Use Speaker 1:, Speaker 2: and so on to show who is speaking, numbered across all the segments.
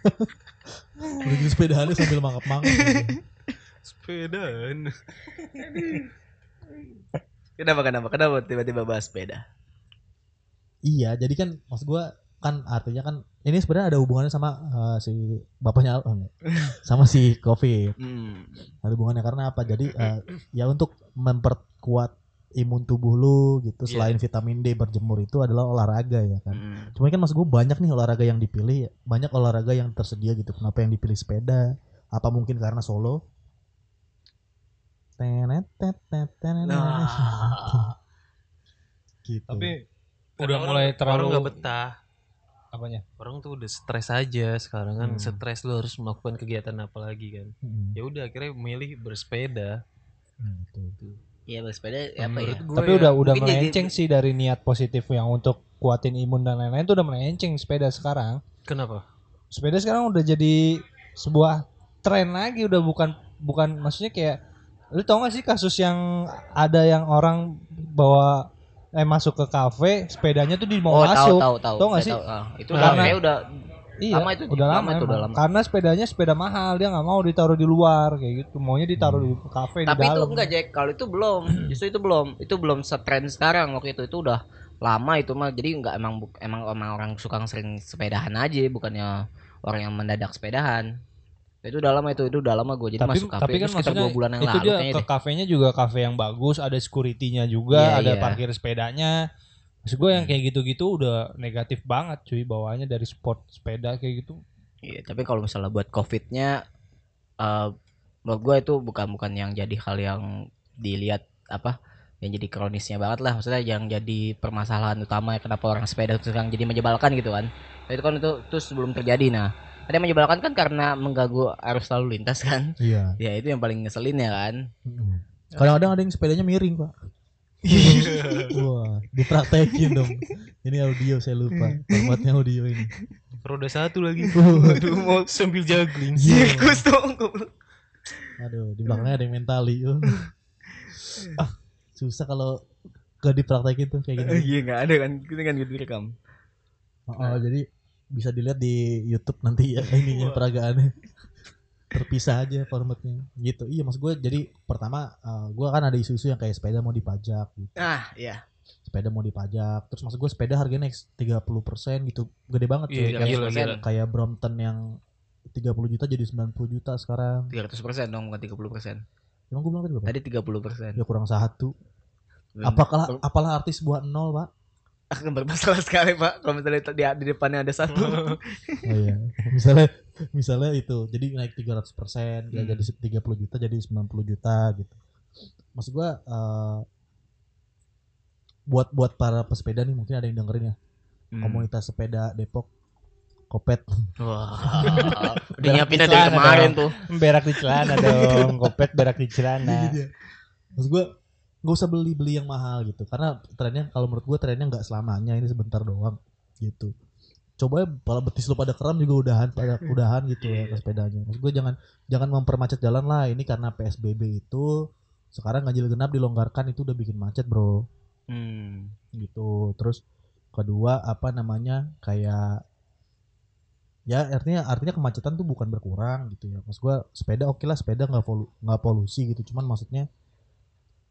Speaker 1: Udah gitu sepedaannya sambil mangap-mangap.
Speaker 2: Sepedaan.
Speaker 3: Kenapa kenapa kenapa tiba-tiba bahas sepeda?
Speaker 1: iya, jadi kan maksud gua kan artinya kan ini sebenarnya ada hubungannya sama eh, si bapaknya enggak. sama si Covid.
Speaker 3: Hmm.
Speaker 1: Ada hubungannya karena apa? Jadi eh, ya untuk memperkuat imun tubuh lu gitu
Speaker 2: Iya.
Speaker 1: selain vitamin D berjemur itu adalah olahraga ya kan.
Speaker 3: Hmm.
Speaker 1: Cuma kan maksud gue banyak nih olahraga yang dipilih, banyak olahraga yang tersedia gitu. Kenapa yang dipilih sepeda? Apa mungkin karena solo? Tenet, tet, tet, tenet,
Speaker 3: Nah.
Speaker 1: gitu.
Speaker 4: Tapi udah
Speaker 2: orang-
Speaker 4: mulai
Speaker 2: Orang
Speaker 4: terlalu
Speaker 2: nggak betah.
Speaker 4: apanya?
Speaker 2: Orang tuh udah stres aja sekarang kan.
Speaker 1: Hmm.
Speaker 2: Stres lu harus melakukan kegiatan apa lagi kan.
Speaker 1: Mm,
Speaker 2: Ya udah akhirnya milih bersepeda.
Speaker 1: mm, gitu.
Speaker 3: Iya bersepeda apa ya?
Speaker 2: Menurut gue
Speaker 4: Tapi
Speaker 2: ya,
Speaker 4: udah udah
Speaker 3: mungkin jadi-
Speaker 4: melenceng sih dari niat positif yang untuk kuatin imun dan lain-lain tuh udah melenceng sepeda sekarang.
Speaker 2: Kenapa?
Speaker 4: Sepeda sekarang udah jadi sebuah tren lagi udah bukan bukan maksudnya kayak lu tau gak sih kasus yang ada yang orang bawa eh masuk ke kafe sepedanya tuh di mau
Speaker 3: Oh tahu
Speaker 4: masuk
Speaker 3: tahu tahu.
Speaker 4: Tahu nggak
Speaker 3: Saya
Speaker 4: sih?
Speaker 3: tahu. Ah, itu
Speaker 4: Karena-
Speaker 3: udah kayak udah
Speaker 4: Iya,
Speaker 3: Lama itu,
Speaker 4: udah
Speaker 3: lama
Speaker 4: lama,
Speaker 3: itu, udah lama.
Speaker 4: Karena sepedanya sepeda mahal, dia nggak mau ditaruh di luar kayak gitu. Maunya ditaruh di kafe di
Speaker 3: Tapi itu
Speaker 4: dalam.
Speaker 3: enggak Jack, kalau itu belum. Justru itu belum. Itu belum setren sekarang waktu itu. Itu udah lama itu mah. Jadi enggak emang emang emang orang suka sering sepedahan aja, bukannya orang yang mendadak sepedahan. Itu udah lama itu, itu udah lama gue jadi
Speaker 4: tapi
Speaker 3: masuk kafe
Speaker 4: tapi kan
Speaker 3: itu sekitar
Speaker 4: maksudnya
Speaker 3: dua bulan yang
Speaker 4: itu
Speaker 3: lalu
Speaker 4: dia ke
Speaker 3: deh.
Speaker 4: kafenya juga kafe yang bagus, ada security-nya juga,
Speaker 3: Iya,
Speaker 4: ada
Speaker 3: iya.
Speaker 4: parkir sepedanya. Maksud gue yang kayak gitu-gitu udah negatif banget cuy bawaannya dari sport sepeda kayak gitu.
Speaker 3: Iya, tapi kalau misalnya buat covidnya, eh menurut gue itu bukan bukan yang jadi hal yang dilihat apa yang jadi kronisnya banget lah maksudnya yang jadi permasalahan utama ya kenapa orang sepeda itu sekarang jadi menyebalkan gitu kan Nah, itu kan itu itu sebelum terjadi nah ada yang menyebalkan kan karena mengganggu arus lalu lintas kan
Speaker 1: Iya.
Speaker 3: ya itu yang paling ngeselin ya kan
Speaker 1: Mm. Kadang-kadang ada yang sepedanya miring pak. Wah, dipraktekin dong. Ini audio saya lupa. Formatnya audio ini.
Speaker 2: Roda satu lagi.
Speaker 3: aduh mau
Speaker 2: Sambil juggling.
Speaker 1: Iya.
Speaker 3: sirkus dong.
Speaker 1: Aduh, di belakangnya ada yang mentali. Ah, susah kalau gak dipraktekin tuh kayak gini.
Speaker 3: iya nggak ada kan kita kan gitu direkam
Speaker 1: Oh, oh, jadi bisa dilihat di YouTube nanti ya ininya peragaannya. Terpisah aja formatnya. Gitu. Iya, mas gue jadi pertama eh, gue kan ada isu-isu yang kayak sepeda mau dipajak gitu.
Speaker 3: ah iya
Speaker 1: Sepeda mau dipajak. Terus maksud gue sepeda harganya naik 30% gitu. Gede banget
Speaker 2: Iya,
Speaker 1: coy. Kayak-
Speaker 2: gila, gila.
Speaker 1: kayak Brompton yang 30 juta jadi 90 juta sekarang.
Speaker 3: 300 persen dong bukan 30 persen
Speaker 1: Emang gue bilang tadi berapa?
Speaker 3: tadi 30 persen
Speaker 1: Ya kurang satu. Apakah apalah arti sebuah nol, Pak?
Speaker 3: akan bermasalah sekali pak kalau misalnya di, di depannya ada satu
Speaker 1: Oh iya. Misalnya misalnya itu jadi naik 300 persen,
Speaker 3: Hmm.
Speaker 1: jadi 30 juta jadi 90 juta gitu. Maksud gua eh, buat buat para pesepeda nih mungkin ada yang dengerin ya.
Speaker 3: Hmm.
Speaker 1: Komunitas sepeda Depok Kopet.
Speaker 3: wah udah nyiapin dari kemarin
Speaker 4: dong.
Speaker 3: tuh
Speaker 4: Berak di celana dong, kopet berak di celana.
Speaker 1: Iya. Maksud gua nggak usah beli beli yang mahal gitu karena trennya kalau menurut gua trennya nggak selamanya ini sebentar doang gitu coba ya pala betis lu pada kram juga udahan pada udahan gitu ya ke sepedanya. Maksud gua jangan jangan mempermacet jalan lah. Ini karena psbb itu sekarang ganjil genap dilonggarkan itu udah bikin macet bro.
Speaker 3: Hmm.
Speaker 1: gitu. Terus kedua apa namanya kayak ya artinya artinya kemacetan tuh bukan berkurang gitu ya. Maksud gua sepeda oke lah sepeda nggak polu- nggak polusi gitu. Cuman maksudnya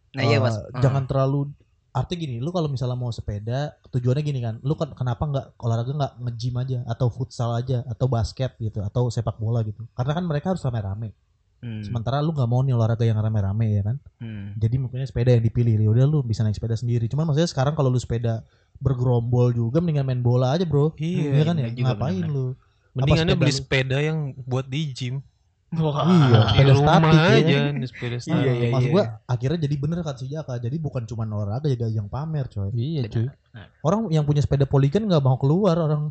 Speaker 3: nah iya
Speaker 1: Eh,
Speaker 3: mas
Speaker 1: jangan terlalu arti gini lu kalau misalnya mau sepeda tujuannya gini kan lu kan kenapa nggak olahraga nggak nge-gym aja atau futsal aja atau basket gitu atau sepak bola gitu karena kan mereka harus rame-rame
Speaker 3: Hmm.
Speaker 1: sementara lu nggak mau nih olahraga yang rame-rame ya kan
Speaker 3: Hmm.
Speaker 1: jadi mungkin sepeda yang dipilih ya udah lu bisa naik sepeda sendiri cuman maksudnya sekarang kalau lu sepeda bergerombol juga mendingan main bola aja bro
Speaker 2: Iya,
Speaker 1: Iya kan ya ngapain
Speaker 3: bener.
Speaker 1: lu
Speaker 2: Mendingannya beli sepeda yang buat di gym.
Speaker 3: Wah.
Speaker 1: Iya, sepeda statik ya.
Speaker 2: aja, di sepeda
Speaker 3: Iya,
Speaker 2: statik.
Speaker 3: iya,
Speaker 1: maksud
Speaker 3: iya.
Speaker 1: gua akhirnya jadi bener kan si Jaka jadi bukan cuma olahraga jadi ajang pamer coy
Speaker 4: Iya cuy.
Speaker 1: Orang yang punya sepeda poligon nggak mau keluar orang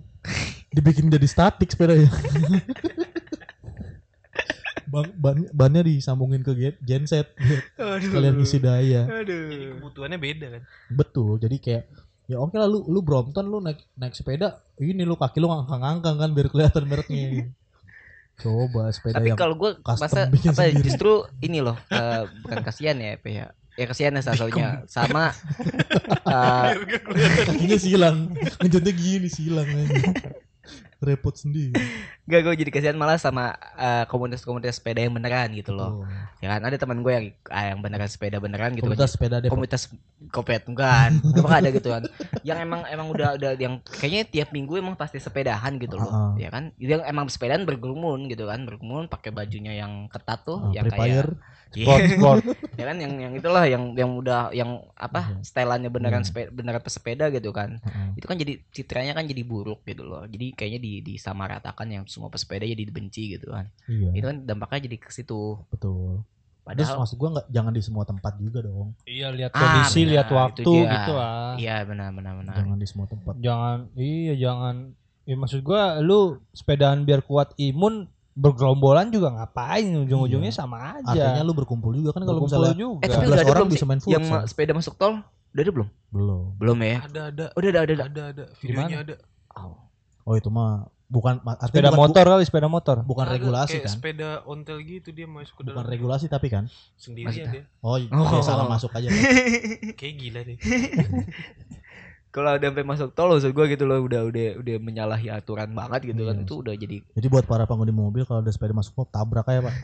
Speaker 1: dibikin jadi statik sepedanya. Ban, ban, bannya disambungin ke gen- genset kalian isi daya.
Speaker 2: Jadi
Speaker 3: Aduh.
Speaker 2: kebutuhannya beda kan.
Speaker 1: Betul. Jadi kayak ya oke lah lu lu Brompton lu naik naik sepeda ini lu kaki lu ngangkang-ngangkang kan biar kelihatan mereknya. Coba sepeda
Speaker 3: Tapi
Speaker 1: yang
Speaker 3: kalau gue
Speaker 1: custom
Speaker 3: masa apa
Speaker 1: sendiri.
Speaker 3: justru ini loh eh, bukan kasihan ya apa ya ya kasihan ya salah satunya sama eh,
Speaker 1: kakinya silang. Ngejutnya gini silang aja. repot sendiri
Speaker 3: Gak gue jadi kasihan malah sama eh, komunitas-komunitas sepeda yang beneran gitu loh.
Speaker 1: Tuh.
Speaker 3: Ya kan ada teman gue yang ah, yang beneran sepeda beneran gitu
Speaker 1: komunitas sepeda Depok
Speaker 3: komunitas kopet bukan emang ada gitu kan yang emang emang udah udah yang kayaknya tiap minggu emang pasti sepedahan gitu loh
Speaker 1: Heeh.
Speaker 3: ya kan yang emang sepedaan berkerumun gitu kan berkerumun pakai bajunya yang ketat tuh
Speaker 1: Ah,
Speaker 3: yang kayak
Speaker 4: Sport, sport.
Speaker 3: ya kan yang yang itulah yang yang udah yang apa
Speaker 1: Iya.
Speaker 3: setelannya beneran
Speaker 1: Iya.
Speaker 3: sepeda beneran pesepeda gitu kan
Speaker 1: Heeh.
Speaker 3: itu kan jadi citranya kan jadi buruk gitu loh jadi kayaknya di disamaratakan yang semua pesepeda jadi dibenci gitu kan.
Speaker 1: Iya.
Speaker 3: Itu kan dampaknya jadi ke situ.
Speaker 1: Betul. Terus
Speaker 3: padahal
Speaker 1: maksud gua nggak jangan di semua tempat juga dong.
Speaker 4: Iya lihat
Speaker 3: Ah,
Speaker 4: kondisi,
Speaker 3: benar,
Speaker 4: lihat waktu gitu ah.
Speaker 3: iya benar benar benar.
Speaker 1: Jangan di semua tempat.
Speaker 4: Jangan iya jangan. Ya maksud gua lu sepedaan biar kuat imun bergerombolan juga ngapain? Ujung-ujungnya
Speaker 1: Iya.
Speaker 4: sama aja.
Speaker 1: artinya lu berkumpul juga kan kalau
Speaker 4: Berkumpul
Speaker 1: misalnya
Speaker 4: juga.
Speaker 3: eh tapi
Speaker 1: 11
Speaker 3: udah ada
Speaker 1: orang
Speaker 3: belum
Speaker 1: bisa main
Speaker 3: yang
Speaker 1: futsal.
Speaker 3: ma- sepeda masuk tol? Udah ada belum?
Speaker 1: Belum.
Speaker 3: Belum ya?
Speaker 2: Ada ada.
Speaker 3: Udah ada ada
Speaker 2: ada ada. Videonya ada.
Speaker 1: oh itu mah bukan artinya
Speaker 4: sepeda
Speaker 1: bukan,
Speaker 4: motor kali sepeda motor.
Speaker 1: bukan
Speaker 2: Ada,
Speaker 1: regulasi
Speaker 2: kayak
Speaker 1: kan
Speaker 2: sepeda ontel gitu dia masuk ke
Speaker 1: bukan
Speaker 2: dalam
Speaker 1: regulasi tapi kan
Speaker 2: sendirian dia.
Speaker 1: oh,
Speaker 3: Oh.
Speaker 1: dia salah masuk aja kan?
Speaker 2: Kayak gila deh.
Speaker 3: kalau udah sampai masuk tol maksud gua gitu loh udah udah udah menyalahi aturan banget gitu kan
Speaker 1: Iya.
Speaker 3: itu udah jadi
Speaker 1: jadi buat para pengemudi mobil kalau ada sepeda masuk mau tabrak aja pak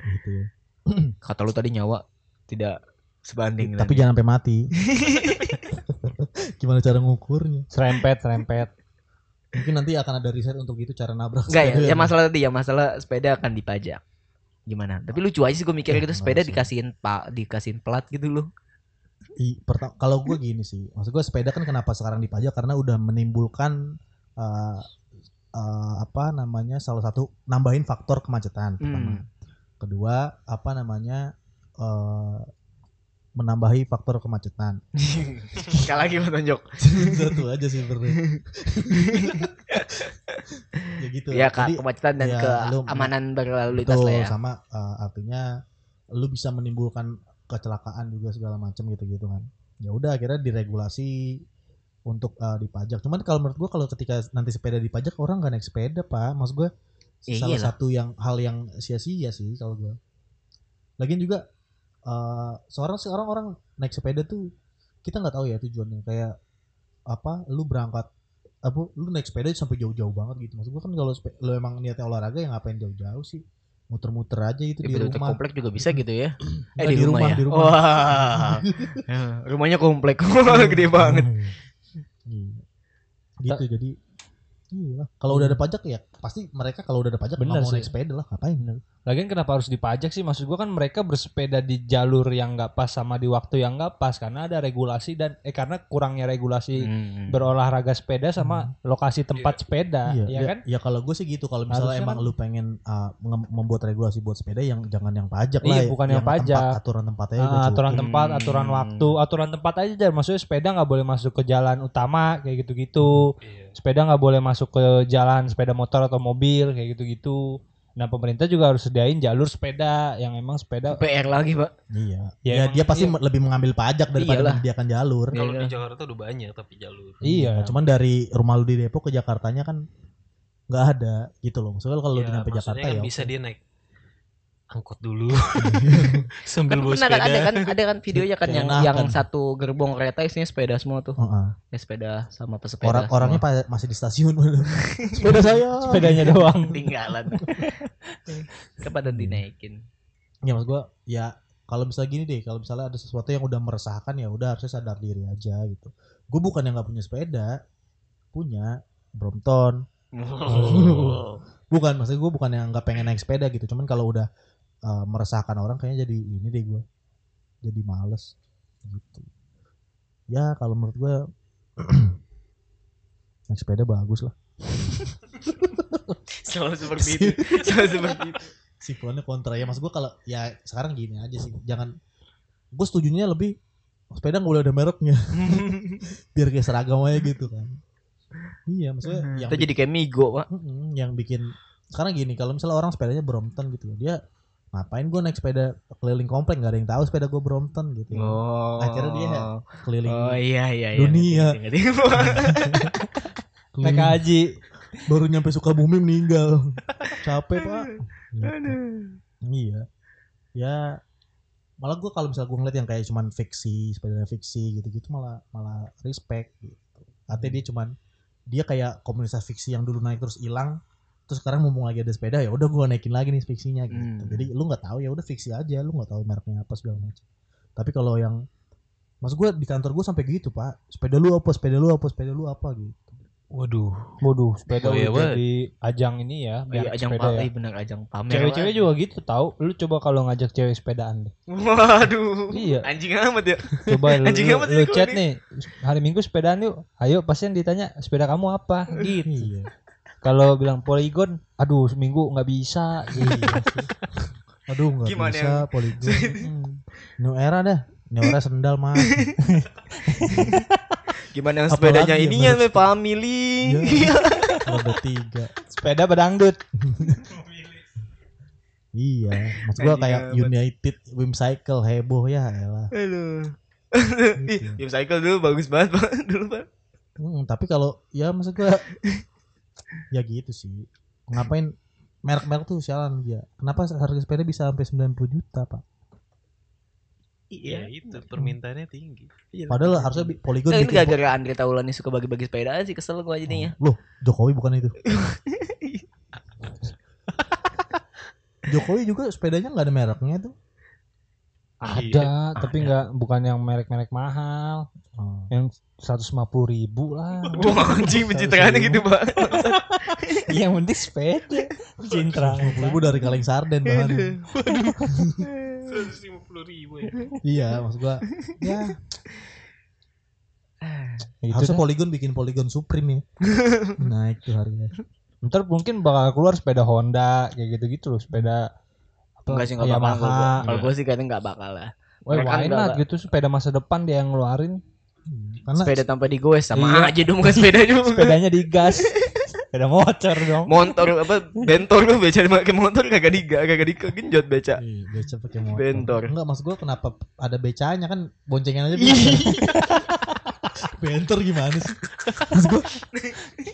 Speaker 1: gitu ya
Speaker 3: kata lu tadi nyawa tidak sebanding
Speaker 1: tapi jangan sampai mati gimana cara ngukurnya
Speaker 4: Serempet, serempet.
Speaker 1: Mungkin nanti akan ada riset untuk itu cara nabrak
Speaker 3: Enggak ya, ya masalah tadi ya masalah sepeda akan dipajak. Gimana? Tapi lucu aja sih gue mikirnya
Speaker 1: Eh,
Speaker 3: gitu sepeda
Speaker 1: sih.
Speaker 3: dikasihin pak dikasihin plat gitu loh.
Speaker 1: I, perta- kalau gue gini sih, maksud gue sepeda kan kenapa sekarang dipajak karena udah menimbulkan eh, eh, apa namanya salah satu nambahin faktor kemacetan pertama.
Speaker 3: Hmm.
Speaker 1: Kedua apa namanya eh, menambahi faktor kemacetan.
Speaker 3: Sekali lagi mau tunjuk.
Speaker 1: Satu aja sih sebenarnya. ya gitu.
Speaker 3: Ya kak
Speaker 1: Jadi,
Speaker 3: kemacetan dan
Speaker 1: ya,
Speaker 3: keamanan berlalu lintas
Speaker 1: betul
Speaker 3: lah ya.
Speaker 1: sama eh, artinya lu bisa menimbulkan kecelakaan juga segala macam gitu-gitu kan. Ya udah akhirnya diregulasi untuk eh, dipajak. Cuman kalau menurut gua kalau ketika nanti sepeda dipajak orang nggak naik sepeda, Pak. Maksud gua
Speaker 3: Ya
Speaker 1: salah
Speaker 3: iyalah.
Speaker 1: satu yang hal yang sia-sia sih kalau gua. Lagian juga eh seorang seorang orang naik sepeda tuh kita nggak tahu ya tujuannya kayak apa lu berangkat apa lu naik sepeda sampai jauh-jauh banget gitu maksud gua kan kalau lu emang niatnya olahraga ya ngapain jauh-jauh sih muter-muter aja itu
Speaker 3: Ya,
Speaker 1: di
Speaker 3: betul-betul
Speaker 1: rumah
Speaker 3: komplek juga bisa gitu ya.
Speaker 1: Enggak, di rumah, di rumah.
Speaker 3: Wah. Ya, rumahnya komplek. Gede banget.
Speaker 1: Iya. gitu jadi iya kalau udah ada pajak ya pasti mereka kalau udah ada pajak
Speaker 4: Bener
Speaker 1: nggak mau
Speaker 4: sih.
Speaker 1: naik sepeda lah ngapain
Speaker 4: Lagian kenapa harus dipajak sih? Maksud gua kan mereka bersepeda di jalur yang nggak pas sama di waktu yang nggak pas karena ada regulasi dan eh karena kurangnya regulasi
Speaker 3: Hmm.
Speaker 4: berolahraga sepeda sama lokasi tempat sepeda,
Speaker 1: iya
Speaker 4: ya
Speaker 1: ya,
Speaker 4: kan?
Speaker 1: ya kalau gue sih gitu kalau misalnya
Speaker 4: Harusnya
Speaker 1: emang
Speaker 4: kan-
Speaker 1: lu pengen uh, membuat regulasi buat sepeda yang jangan yang pajak
Speaker 4: Iya,
Speaker 1: lah
Speaker 4: bukan yang
Speaker 1: tempat-
Speaker 4: pajak.
Speaker 1: aturan tempatnya
Speaker 4: Ah,
Speaker 1: udah
Speaker 4: aturan
Speaker 1: cukup.
Speaker 4: tempat, aturan
Speaker 3: Hmm.
Speaker 4: waktu, aturan tempat aja. Maksudnya sepeda nggak boleh masuk ke jalan utama kayak gitu-gitu.
Speaker 2: Iya.
Speaker 4: Sepeda nggak boleh masuk ke jalan sepeda motor atau mobil kayak gitu-gitu. Nah pemerintah juga harus sediain jalur sepeda yang emang sepeda.
Speaker 3: PR lagi, Pak.
Speaker 1: iya
Speaker 4: Ya,
Speaker 1: ya, dia pasti
Speaker 4: iya.
Speaker 1: lebih mengambil pajak daripada
Speaker 3: Iyalah.
Speaker 1: menyediakan jalur
Speaker 2: Kalau di Jakarta udah banyak tapi jalur.
Speaker 4: Iya.
Speaker 1: cuman dari rumah lu di Depok ke Jakartanya kan nggak ada gitu loh maksudnya kalau lu
Speaker 2: Ya,
Speaker 1: di nyampe Jakarta
Speaker 2: kan
Speaker 1: ya
Speaker 2: bisa dia naik angkot dulu sambil
Speaker 3: Kan
Speaker 2: bawa
Speaker 3: kan
Speaker 2: sepeda.
Speaker 3: ada kan ada kan videonya kan yang yang satu gerbong kereta isinya sepeda semua tuh.
Speaker 1: Heeh.
Speaker 3: Ya sepeda sama pesepeda.
Speaker 1: orang
Speaker 3: semua.
Speaker 1: orangnya pa- masih di stasiun sepeda saya
Speaker 4: Sepedanya doang.
Speaker 3: tinggalan. Kepada dinaikin.
Speaker 1: ya maksud gua ya kalau misalnya gini deh kalau misalnya ada sesuatu yang udah meresahkan ya udah harusnya sadar diri aja gitu gue bukan yang nggak punya sepeda punya Brompton bukan maksudnya gue bukan yang nggak pengen naik sepeda gitu cuman kalau udah uh, meresahkan orang kayaknya jadi ini deh gue jadi males gitu. Ya kalau menurut gue naik sepeda bagus lah.
Speaker 3: Selalu seperti itu. Selalu seperti itu.
Speaker 1: simpulannya kontra ya. Maksud gue kalau ya sekarang gini aja sih. Jangan gue setujunya lebih sepeda nggak boleh ada mereknya. Biar kayak seragam aja gitu kan. Iya maksudnya yang
Speaker 3: Kita jadi kayak Migo, Pak.
Speaker 1: Yang bikin sekarang gini kalau misalnya orang sepedanya Brompton gitu dia ngapain gue naik sepeda keliling komplek nggak ada yang tahu sepeda gue Brompton gitu ya.
Speaker 3: Oh.
Speaker 1: Akhirnya dia keliling
Speaker 3: Oh iya iya iya.
Speaker 1: Dunia.
Speaker 3: Ngerti.
Speaker 4: Naik haji.
Speaker 1: baru nyampe Sukabumi meninggal capek pak Gitu. iya ya malah gue kalau misalnya gue ngeliat yang kayak cuman fiksi sepeda fiksi gitu-gitu malah malah respect gitu artinya dia cuman dia kayak komunitas fiksi yang dulu naik terus hilang terus sekarang mumpung lagi ada sepeda ya udah gue naikin lagi nih fiksinya gitu
Speaker 3: Hmm.
Speaker 1: jadi lu nggak tahu ya udah fiksi aja lu nggak tahu mereknya apa segala macam tapi kalau yang maksud gue di kantor gue sampai gitu pak sepeda lu apa sepeda lu apa sepeda lu apa gitu
Speaker 2: Waduh.
Speaker 4: Waduh, sepeda udah
Speaker 2: banget.
Speaker 4: jadi ajang ini ya.
Speaker 3: Iya,
Speaker 4: merek
Speaker 3: ajang
Speaker 4: sepeda
Speaker 3: pamer,
Speaker 4: ya.
Speaker 3: iya benar ajang pamer.
Speaker 4: Cewek-cewek juga gitu tahu. Lu coba kalau ngajak cewek sepedaan deh.
Speaker 3: Waduh.
Speaker 4: Iya.
Speaker 3: Anjing amat ya.
Speaker 4: Coba lu,
Speaker 3: Anjing
Speaker 4: lu,
Speaker 3: amat
Speaker 4: lu
Speaker 3: sih
Speaker 4: chat
Speaker 3: gua
Speaker 4: nih hari Minggu sepedaan yuk. Ayo pasti yang ditanya sepeda kamu apa gitu.
Speaker 1: iya
Speaker 4: Kalau bilang Polygon, aduh seminggu nggak bisa.
Speaker 1: iya sih. aduh nggak
Speaker 3: Gimana
Speaker 1: bisa poligon Hmm. new era dah new era sendal mah
Speaker 3: Gimana yang sepedanya
Speaker 1: yang
Speaker 3: ininya
Speaker 1: harus-
Speaker 3: nih family.
Speaker 1: Iya. roda tiga
Speaker 4: Sepeda bedangdut.
Speaker 1: iya maksud gua kayak
Speaker 3: amat.
Speaker 1: United Wim Cycle heboh ya elah
Speaker 3: Aduh.
Speaker 1: Gitu.
Speaker 3: Ih, Game cycle dulu bagus banget, Pak. Dulu, Pak.
Speaker 1: Hmm, tapi kalau ya maksud gua ya gitu sih. Ngapain merek-merek tuh sialan dia. Kenapa harga sepeda bisa sampai 90 juta, Pak?
Speaker 2: Iya itu permintaannya tinggi.
Speaker 1: Padahal harusnya bi- Polygon
Speaker 3: Nah, ini gara-gara Andre Taulani suka bagi-bagi sepeda sih kesel gua jadinya.
Speaker 1: Loh, Jokowi bukan itu. Jokowi juga sepedanya nggak ada mereknya tuh.
Speaker 4: Ada, tapi nggak bukan yang merek-merek mahal.
Speaker 1: Oh.
Speaker 4: Yang 150 ribu lah.
Speaker 3: Wah, anjing pencitraannya gitu, Pak.
Speaker 4: yang penting sepeda. Cintra.
Speaker 1: Ibu dari kaleng sarden.
Speaker 2: Seratus lima puluh ribu ya.
Speaker 1: iya, maksud gua ya
Speaker 4: Gitu
Speaker 1: harusnya
Speaker 4: dah.
Speaker 1: Polygon bikin Polygon Supreme ya. Naik tuh harganya.
Speaker 4: Ntar mungkin bakal keluar sepeda Honda kayak gitu-gitu loh, sepeda apa,
Speaker 3: Enggak sih enggak bakal kalau gua. Kalau gua sih kayaknya enggak bakal lah.
Speaker 4: Wah, why not gitu sepeda masa depan dia yang ngeluarin.
Speaker 1: Karena
Speaker 3: Sepeda tanpa digoes sama
Speaker 4: Iya.
Speaker 3: aja dong bukan sepeda juga.
Speaker 4: Sepedanya digas. sepeda motor dong.
Speaker 3: motor apa bentor lu beca pakai motor kagak diga kagak digenjot beca
Speaker 1: Iya, beca pakai motor.
Speaker 3: Bentor.
Speaker 1: Enggak, maksud gua kenapa ada becanya kan boncengan aja bisa. Bentor gimana sih? Maksud gua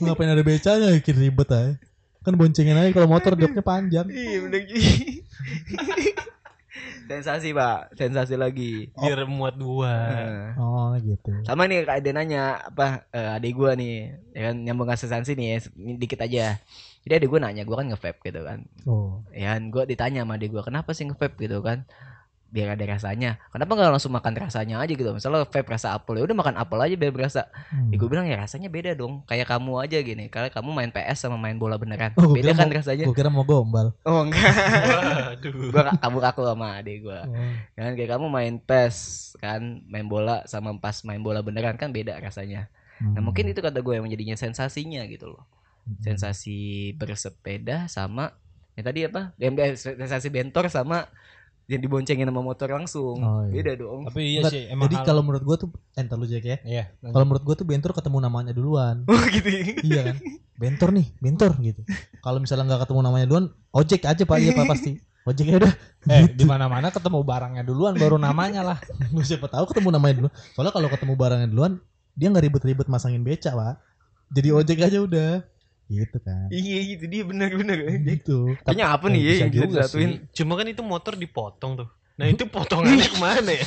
Speaker 1: ngapain ada becanya bikin ribet aja. Kan boncengan aja kalau motor joknya panjang.
Speaker 3: iya bener sensasi pak sensasi lagi
Speaker 2: Biar muat dua.
Speaker 3: Nah.
Speaker 1: Oh, gitu.
Speaker 3: sama nih kak Ade nanya apa eh, adik gua nih ya kan nyambung ke sensi nih ya, dikit aja jadi adik gua nanya gua kan nge-vape gitu kan
Speaker 1: Oh.
Speaker 3: ya kan gua ditanya sama adik gua kenapa sih nge-vape gitu kan biar ada rasanya kenapa nggak langsung makan rasanya aja gitu misalnya vape rasa apel ya udah makan apel aja biar berasa
Speaker 1: Hmm.
Speaker 3: Ya gue bilang ya rasanya beda dong Kayak kamu aja gini Kalau kamu main PS sama main bola beneran
Speaker 1: Oh,
Speaker 3: Beda kan
Speaker 1: mau-
Speaker 3: rasanya
Speaker 1: Gua kira mau gombal.
Speaker 3: Oh enggak
Speaker 2: Waduh.
Speaker 3: Gue kabur aku sama adik gue
Speaker 1: Oh.
Speaker 3: kan Kayak kamu main PES kan Main bola sama pas main bola beneran kan beda rasanya Nah
Speaker 1: Hmm.
Speaker 3: mungkin itu kata gue yang menjadinya sensasinya gitu loh
Speaker 1: Hmm.
Speaker 3: Sensasi bersepeda sama Ya tadi apa Sensasi bentor sama Yang diboncengin sama motor langsung
Speaker 1: Oh, iya.
Speaker 3: Beda dong
Speaker 4: Tapi iya
Speaker 1: Enggak,
Speaker 4: sih emang
Speaker 1: Jadi kalau menurut gua tuh entar lu Jack ya.
Speaker 4: iya.
Speaker 1: Kalau menurut gua tuh bentor ketemu namanya duluan.
Speaker 3: Oh gitu
Speaker 1: iya kan? Bentor nih, bentor gitu. Kalau misalnya nggak ketemu namanya duluan, ojek aja Pak, iya Pak pasti. Ojeknya udah
Speaker 4: eh di mana-mana ketemu barangnya duluan baru namanya lah.
Speaker 1: Lu siapa tahu ketemu namanya dulu. Soalnya kalau ketemu barangnya duluan, dia nggak ribet-ribet masangin beca, Pak. Jadi ojek aja udah. Gitu kan.
Speaker 3: Iya gitu dia bener-bener
Speaker 1: Gitu.
Speaker 3: Kayaknya apa nih
Speaker 1: Eh,
Speaker 3: ya yang disatuin.
Speaker 2: Cuma kan itu motor dipotong tuh. Nah itu potongannya ke mana ya?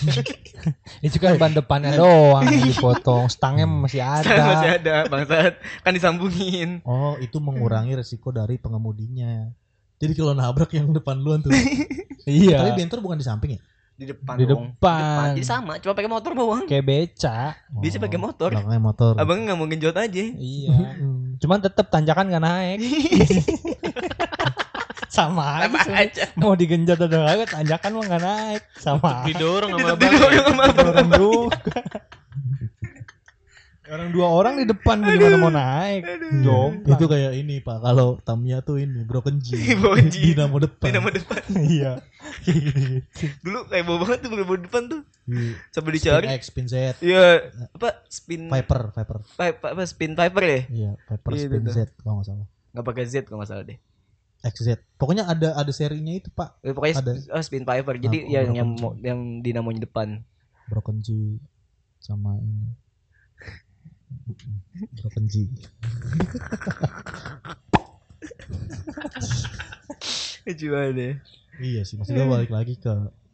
Speaker 4: Itu kan ban depannya doang yang dipotong, stangnya masih ada.
Speaker 3: masih ada bangsat kan disambungin
Speaker 1: Oh, itu mengurangi resiko dari pengemudinya. Jadi kalau nabrak yang depan duluan tuh.
Speaker 4: Iya.
Speaker 1: Tapi bentor bukan di samping ya?
Speaker 3: di depan
Speaker 4: Di
Speaker 3: dong.
Speaker 4: depan.
Speaker 3: jadi sama cuma pakai motor doang
Speaker 4: Kayak beca.
Speaker 3: Bisa pakai motor.
Speaker 1: Belakangnya motor.
Speaker 3: abang nggak mau genjot aja
Speaker 4: Iya. Cuman tetap tanjakan gak naik. Sama
Speaker 3: sama
Speaker 4: aja.
Speaker 3: aja
Speaker 4: Mau digenjot atau kagak tanjakan mah gak naik. Sama.
Speaker 2: Didorong sama abang.
Speaker 3: didorong sama abang.
Speaker 4: orang juga. Orang dua orang di depan gimana mau naik? Jomplang.
Speaker 1: Itu kayak ini Pak, kalau Tamiya tuh ini broken G.
Speaker 3: Broken G.
Speaker 1: Dinamo depan.
Speaker 3: Dinamo depan
Speaker 4: iya.
Speaker 3: dulu kayak bawa banget tuh bawa depan tuh
Speaker 1: Iya.
Speaker 3: sampai
Speaker 1: Spin
Speaker 3: dicari
Speaker 1: X, spin Z,
Speaker 3: iya apa spin
Speaker 1: Viper, Viper.
Speaker 3: Viper apa spin Viper ya
Speaker 1: Iya, Viper
Speaker 3: Iya,
Speaker 1: spin
Speaker 3: itu.
Speaker 1: Z kalau nggak salah.
Speaker 3: nggak pakai Z kalau nggak salah deh
Speaker 1: XZ. Pokoknya ada ada serinya itu Pak,
Speaker 3: Eh, pokoknya
Speaker 1: Ada.
Speaker 3: oh, spin Viper jadi
Speaker 1: Apa,
Speaker 3: yang yang yang dinamonya depan
Speaker 1: broken G sama ini. G.
Speaker 3: cuma deh
Speaker 1: Iya sih, maksudnya balik lagi ke